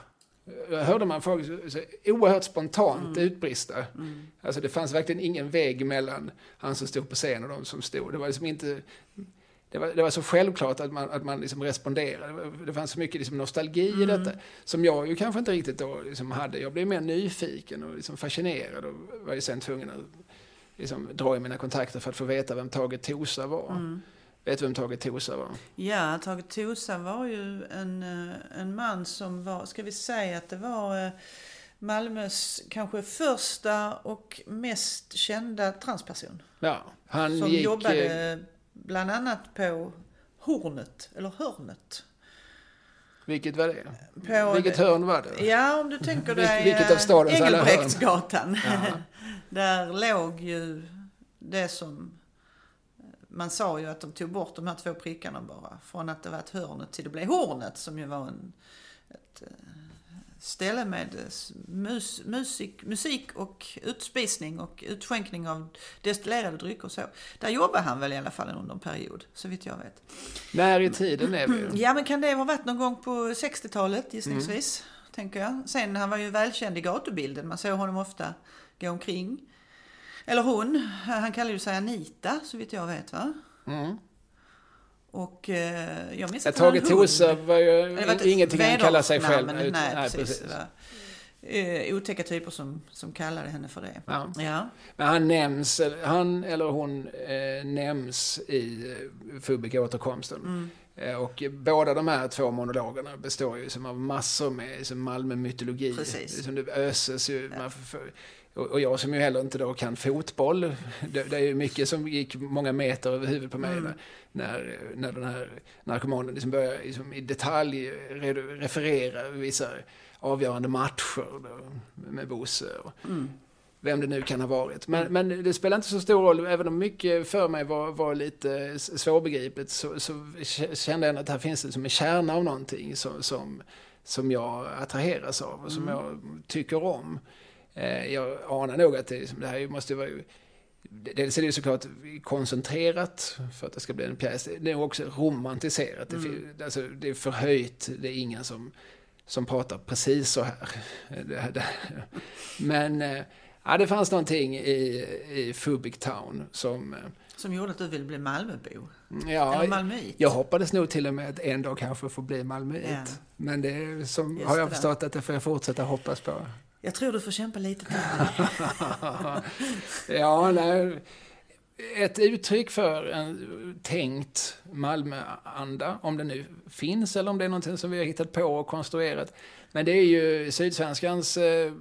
Jag hörde man folk så, oerhört spontant utbrista. Mm. Alltså det fanns verkligen ingen vägg mellan han som stod på scen och de som stod. Det var liksom inte... Det var, det var så självklart att man, att man liksom responderade. Det, fanns så mycket liksom nostalgi i detta. Som jag ju kanske inte riktigt då liksom hade. Jag blev mer nyfiken och liksom fascinerad. Och var ju sen tvungen att liksom dra i mina kontakter för att få veta vem Tage Tosa var. Mm. Vet du vem Tage Tosa var? Ja, Tage Tosa var ju en, eh, en man som var, ska vi säga att det var eh, Malmös kanske första och mest kända transperson. Ja, han Som gick... eh, jobbade bland annat på Hornet, eller Hörnet. Vilket var det? På, Vilket hörn var det? Ja, om du tänker dig vilket av eh, stadens alla hörn? Engelbrektsgatan. Där låg ju det som... Man sa ju att de tog bort de här två prickarna bara. Från att det var ett hörnet till det blev Hornet som ju var en, ett eh, ställe med mus, musik, musik och utspisning och utskänkning av destillerade drycker och så. Där jobbade han väl i alla fall under en period, så vitt jag vet. När i tiden är vi? Ja, men kan det ha varit någon gång på 60-talet gissningsvis, tänker jag. Sen, han var ju välkänd i gatubilden. Man såg honom ofta gå omkring. Eller hon. Han kallade ju sig Anita, så vitt jag vet, va? Mm. Och eh, jag minns Ja, att han Tage. Tosa var ju var ingenting han kallade sig själv. vedernamn, utan- Nej, precis. Det var, eh, otäcka typer som, som kallade henne för det. Ja. Ja. Men han nämns, han eller hon eh, nämns i eh, Fubik återkomsten. Mm. Eh, och båda de här två monologerna består ju som av massor med som Malmö-mytologi. Precis. Som det öses ju. Man får- får- och, jag som ju heller inte då kan fotboll. Det, det är ju mycket som gick många meter över huvudet på mig. Mm. När, när, när den här narkomanen liksom började liksom i detalj re- referera vissa avgörande matcher då, med Bosse. Och, Mm. vem det nu kan ha varit. Men, men det spelar inte så stor roll, även om mycket för mig var, var lite svårbegripligt så, så kände jag att här finns det som en kärna av någonting som, som, som jag attraheras av och som jag tycker om. Eh, jag anar nog att det, det här måste vara Dels är det såklart koncentrerat för att det ska bli en pjäs. Det är också romantiserat. Det, fin- alltså, det är förhöjt. Det är ingen som, som pratar precis så här. Det, det. Men eh, ja, det fanns någonting i, i Fubik Town som... eh, Som gjorde att du ville bli Malmöbo. Ja, Eller Malmöit. jag hoppades nog till och med att en dag kanske få bli Malmöit. Ja. Men det är som, Just har jag det. förstått att det får jag fortsätta hoppas på. Jag tror du får kämpa lite till. ja, nej. Ett uttryck för en tänkt Malmöanda, om det nu finns eller om det är någonting som vi har hittat på och konstruerat. Men det är ju Sydsvenskans eh,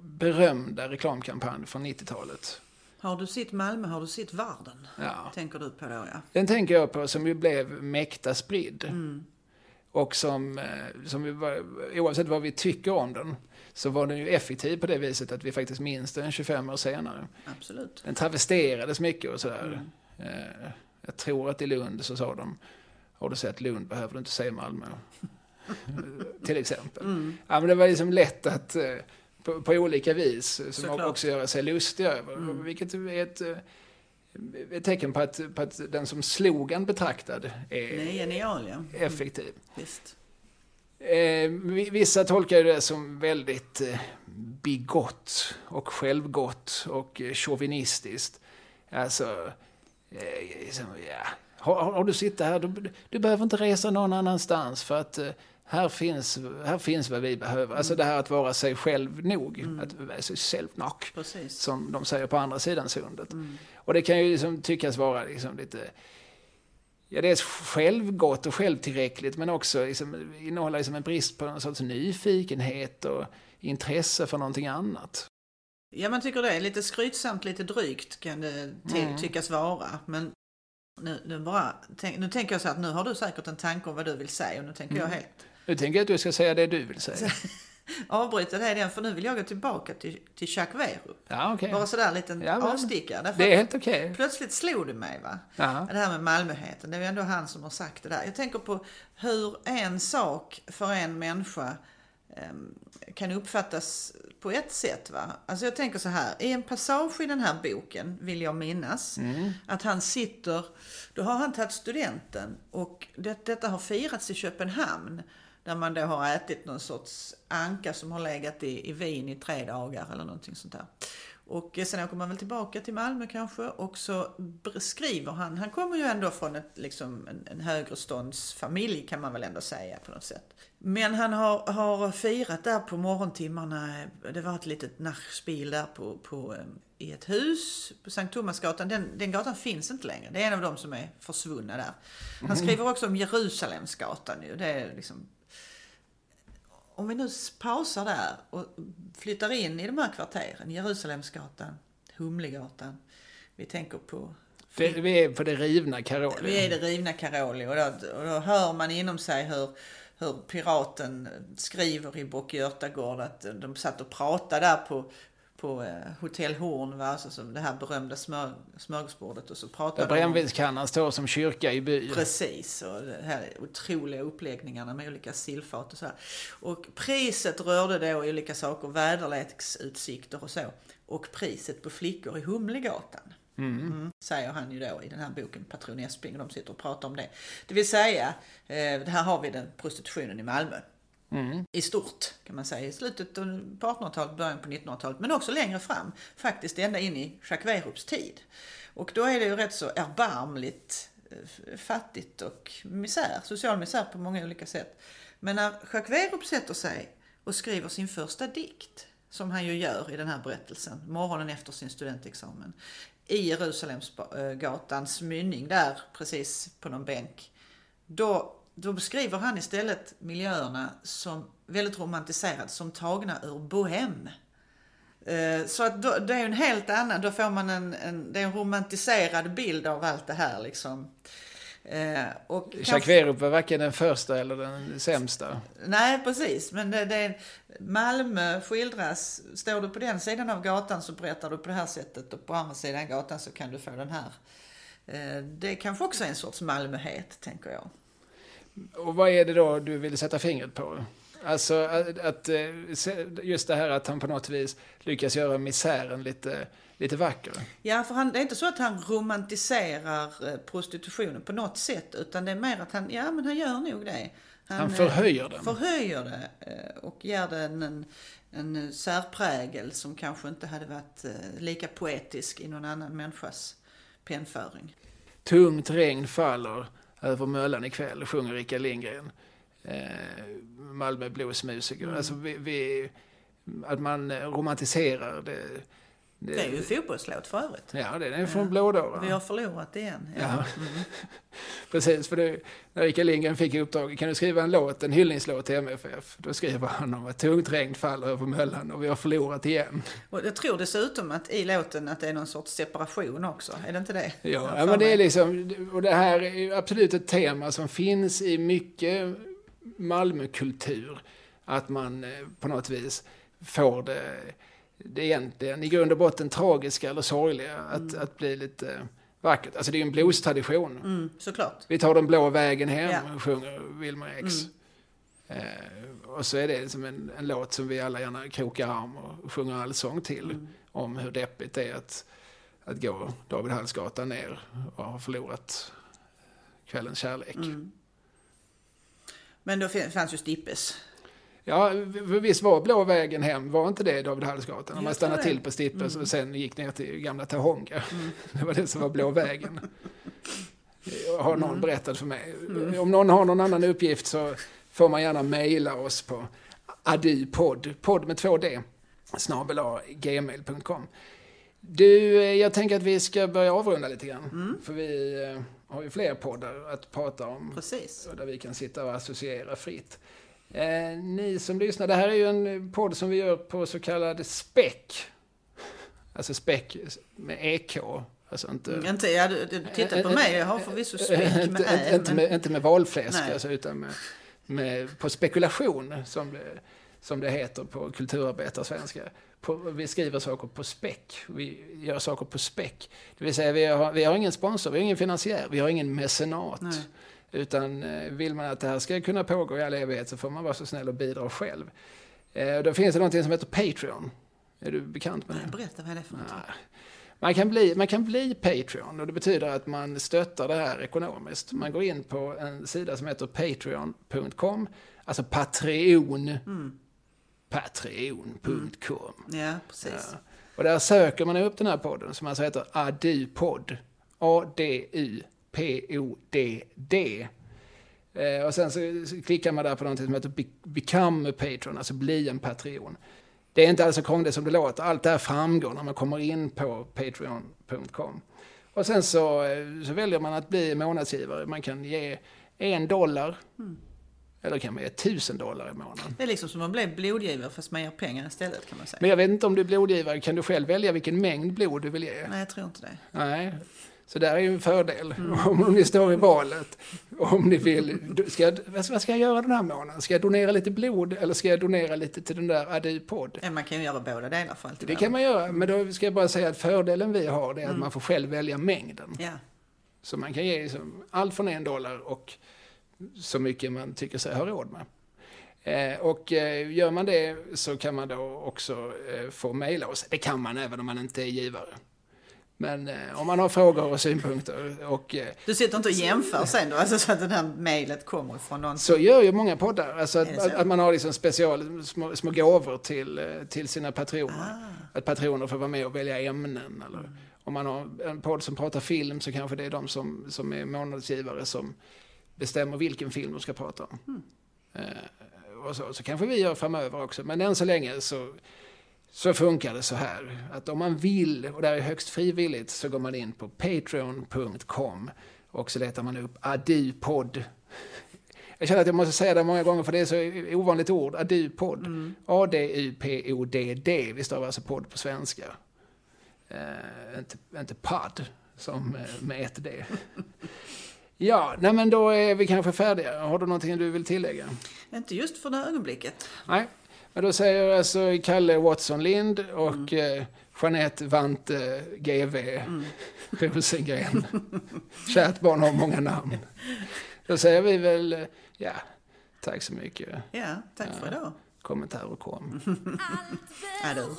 berömda reklamkampanj från 90-talet. Har du sitt Malmö har du sitt Varden. Ja. Tänker du på då ja. Den tänker jag på som ju blev mäkta spridd. Mm. Och som, eh, som vi oavsett vad vi tycker om den, så var den ju effektiv på det viset att vi faktiskt minns den 25 år senare. Absolut. Den travesterades mycket och sådär. Eh, Jag tror att i Lund så sa de, har du sett Lund behöver du inte se Malmö. Till exempel. Mm. Ja, men det var liksom lätt att eh, på, på olika vis som Såklart. också göra sig lustiga över. Mm. Vilket är ett, eh, ett tecken på att, på att den som slogan betraktad är är genial ja. Mm. effektiv. Visst. Eh, vi- vissa tolkar det som väldigt eh, bigott och självgott och eh, chauvinistiskt. Alltså, eh, liksom, ja. har, har- du sitter här, du, du behöver inte resa någon annanstans för att eh, här finns, här finns vad vi behöver. Alltså det här att vara sig själv nog. Att vara sig själv nog. Som de säger på andra sidan sundet. Och det kan ju liksom tyckas vara liksom lite... Ja, det är självgott och självtillräckligt men också liksom, innehåller liksom en brist på en sorts nyfikenhet och intresse för någonting annat. Ja, man tycker det är lite skrytsamt, lite drygt kan det Mm. tyckas vara. Men nu, nu, bara, tänk, nu tänker jag så att nu har du säkert en tanke om vad du vill säga och nu tänker Mm. jag helt Nu tänker jag att du ska säga det du vill säga. avbryta det igen för nu vill jag gå tillbaka till, till Jacques Werup. Ja, okej. Bara sådär en liten Ja, men- avstickare. Det är helt okej. Plötsligt slog det mig va. Ja. Det här med Malmöheten, det är ju ändå han som har sagt det där. Jag tänker på hur en sak för en människa em, kan uppfattas på ett sätt. Va? Alltså jag tänker så här, i en passage i den här boken vill jag minnas att han sitter, då har han tagit studenten och det, detta har firats i Köpenhamn. Där man då har ätit någon sorts anka som har legat i, i Wien i tre dagar eller någonting sånt där. Och eh, sen åker man väl tillbaka till Malmö kanske och så skriver han, han kommer ju ändå från ett, liksom, en, en högreståndsfamilj kan man väl ändå säga på något sätt. Men han har, har firat där på morgontimmarna, det var ett litet nachspiel där på, på, eh, i ett hus på Sankt Thomasgatan. Den, den gatan finns inte längre, det är en av de som är försvunna där. Han skriver också om Jerusalemsgatan ju, det är liksom om vi nu pausar där och flyttar in i de här kvarteren, Jerusalemsgatan, Humlegatan. Vi tänker på... Det, vi är på det rivna Karoli. Vi är det rivna Karoli och då, och då hör man inom sig hur, hur piraten skriver i Bock Götagård att de satt och pratade där på, på eh, Hotell Horn, va? Alltså, som det här berömda smör, smörgåsbordet och så Där pratade de om- brännvinskannan står som kyrka i byn. Precis, och det här otroliga uppläggningarna med olika sillfat och så här. Och priset rörde då olika saker, väderleksutsikter och så. Och priset på flickor i Humlegatan. Mm, säger han ju då i den här boken Patron Esping och de sitter och pratar om det. Det vill säga, eh, det här har vi den prostitutionen i Malmö. Mm. I stort kan man säga, i slutet på 1800-talet, början på 1900-talet, men också längre fram. Faktiskt ända in i Jacques Werups tid. Och då är det ju rätt så erbarmligt eh, fattigt och misär, social misär på många olika sätt. Men när Jacques Werup sätter sig och skriver sin första dikt, som han ju gör i den här berättelsen, morgonen efter sin studentexamen, i Jerusalemsgatans eh, mynning där, precis på någon bänk. Då, då beskriver han istället miljöerna som väldigt romantiserade, som tagna ur bohem. Eh, Så att då, det är en helt annan, då får man en, en, det är en romantiserad bild av allt det här liksom. Eh, Och Jacques Werup var varken den första eller den sämsta. Nej, precis. Men det, det Malmö skildras. Står du på den sidan av gatan så berättar du på det här sättet och på andra sidan gatan så kan du få den här. Eh, Det kanske också är en sorts Malmöhet, tänker jag. Och vad är det då du vill sätta fingret på? Alltså att, att eh, just det här att han på något vis lyckas göra misären lite, lite vacker. Ja, för han, det är inte så att han romantiserar eh, prostitutionen på något sätt, utan det är mer att han, ja men han gör nog det. Han eh, förhöjer den. Förhöjer det och ger den en, en särprägel som kanske inte hade varit lika poetisk i någon annan människas pennföring. Tungt regn faller över Möllan ikväll, sjunger Rickard Lindgren. Eh, Malmö bluesmusiker. Mm. Alltså vi, vi, att man romantiserar det. Det, Det är ju en fotbollslåt för övrigt. Ja, det är från Blådåra. Vi har förlorat igen. Ja. Ja. Precis, för det, när Rickard Lindgren fick uppdraget, kan du skriva en låt, en hyllningslåt till MFF? Då skriver han om att tungt regn faller över Möllan och vi har förlorat igen. Och jag tror dessutom att i låten att det är någon sorts separation också. Är det inte det? Ja, ja men det är liksom, och det här är ju absolut ett tema som finns i mycket Malmökultur. Att man eh, på något vis får det, det egentligen i grund och botten tragiska eller sorgliga att, att bli lite vackert. Alltså det är ju en bluestradition. Mm, såklart. Vi tar den blå vägen hem, Ja. sjunger Wilmer X. Eh, och så är det liksom en, en låt som vi alla gärna krokar arm och sjunger allsång till. Om hur deppigt det är att, att gå David Hallsgatan ner och ha förlorat kvällens kärlek. Men då fanns ju Stippes. Ja, visst var blå vägen hem, var inte det David Hallsgatan? Om man stannade till på Stippes och sen gick ner till gamla Tahonga. Det var det som var blå vägen. Har någon berättat för mig. Om någon har någon annan uppgift så, får man gärna mejla oss på adupodd, podd med två D, snabel gmail.com. Du, eh, jag tänker att vi ska börja avrunda lite grann. Mm. För vi eh, har ju fler poddar att prata om. Precis. Där vi kan sitta och associera fritt. Eh, ni som lyssnar, det här är ju en podd som vi gör på så kallad SPEC. Alltså SPEC med EK. Alltså inte... Inte ja, du, du tittar på mig, jag har förvisso SPEC med Ä. Inte, men... med, inte med valfläsk, alltså, utan med, med, på spekulation, som det, som det heter på kulturarbetarsvenska på, vi skriver saker på späck. Vi gör saker på späck. Det vill säga, vi har, vi har ingen sponsor, vi har ingen finansiär, vi har ingen mecenat. Nej. Utan eh, vill man att det här ska kunna pågå i all evighet så får man vara så snäll och bidra själv. Eh, då finns det någonting som heter Patreon. Är du bekant med det? Berätta vad är det för någonting. Man kan, bli, man kan bli Patreon och det betyder att man stöttar det här ekonomiskt. Man går in på en sida som heter patreon.com, alltså Patreon. Mm patreon.com. Mm. Ja, precis. Ja. Och där söker man upp den här podden som alltså heter ADU-podd. A-D-U-P-O-D-D. Eh, och sen så klickar man där på någonting som heter Become a Patron, alltså bli en Patreon. Det är inte alls så krångligt som det låter. Allt det här framgår när man kommer in på patreon.com. Och sen så, eh, så väljer man att bli månadsgivare. Man kan ge en dollar. Mm eller kan man ge 1000 dollar i månaden. Det är liksom som att bli blodgivare fast man ger pengar istället kan man säga. Men jag vet inte om du är blodgivare, kan du själv välja vilken mängd blod du vill ge? Nej, jag tror inte det. Nej. Så där är ju en fördel. Mm. Om ni står i valet. Om ni vill. Ska jag, vad ska jag göra den här månaden? Ska jag donera lite blod eller ska jag donera lite till den där Adu-podd? Man kan ju göra båda delar för Det kan man göra. Men då ska jag bara säga att fördelen vi har det är att mm. man får själv välja mängden. Ja. Så man kan ge liksom allt från en dollar och så mycket man tycker sig ha råd med. Eh, och eh, gör man det så kan man då också eh, få mejla oss. Det kan man även om man inte är givare. Men eh, om man har frågor och synpunkter och... Eh, du sitter inte och jämför sen då? Alltså så att det här mejlet kommer från någon? Så gör ju många poddar. Alltså att, att, man har liksom special, små, små gåvor till, eh, till sina patroner. Ah. Att patroner får vara med och välja ämnen. Eller mm. om man har en podd som pratar film så kanske det är de som, som är månadsgivare som bestämmer vilken film de ska prata om. Mm. Eh, och så, så kanske vi gör framöver också. Men än så länge så, så funkar det så här. Att om man vill, och det är högst frivilligt, så går man in på patreon.com och så letar man upp Adu-podd. Jag känner att jag måste säga det många gånger för det är så ovanligt ord. Adu-podd. Mm. A-D-U-P-O-D-D. Vi stavar alltså podd på svenska. Uh, inte, inte podd, som uh, med ett D. Ja, nej men då är vi kanske färdiga. Har du någonting du vill tillägga? Inte just för det ögonblicket. Nej, men då säger alltså Kalle Watson Lind och mm. eh, Jeanette Vante GV mm. Rosengren. Kärt barn har många namn. Då säger vi väl, eh, ja, tack så mycket. Ja, tack för idag. Kommentarer kom. Adå.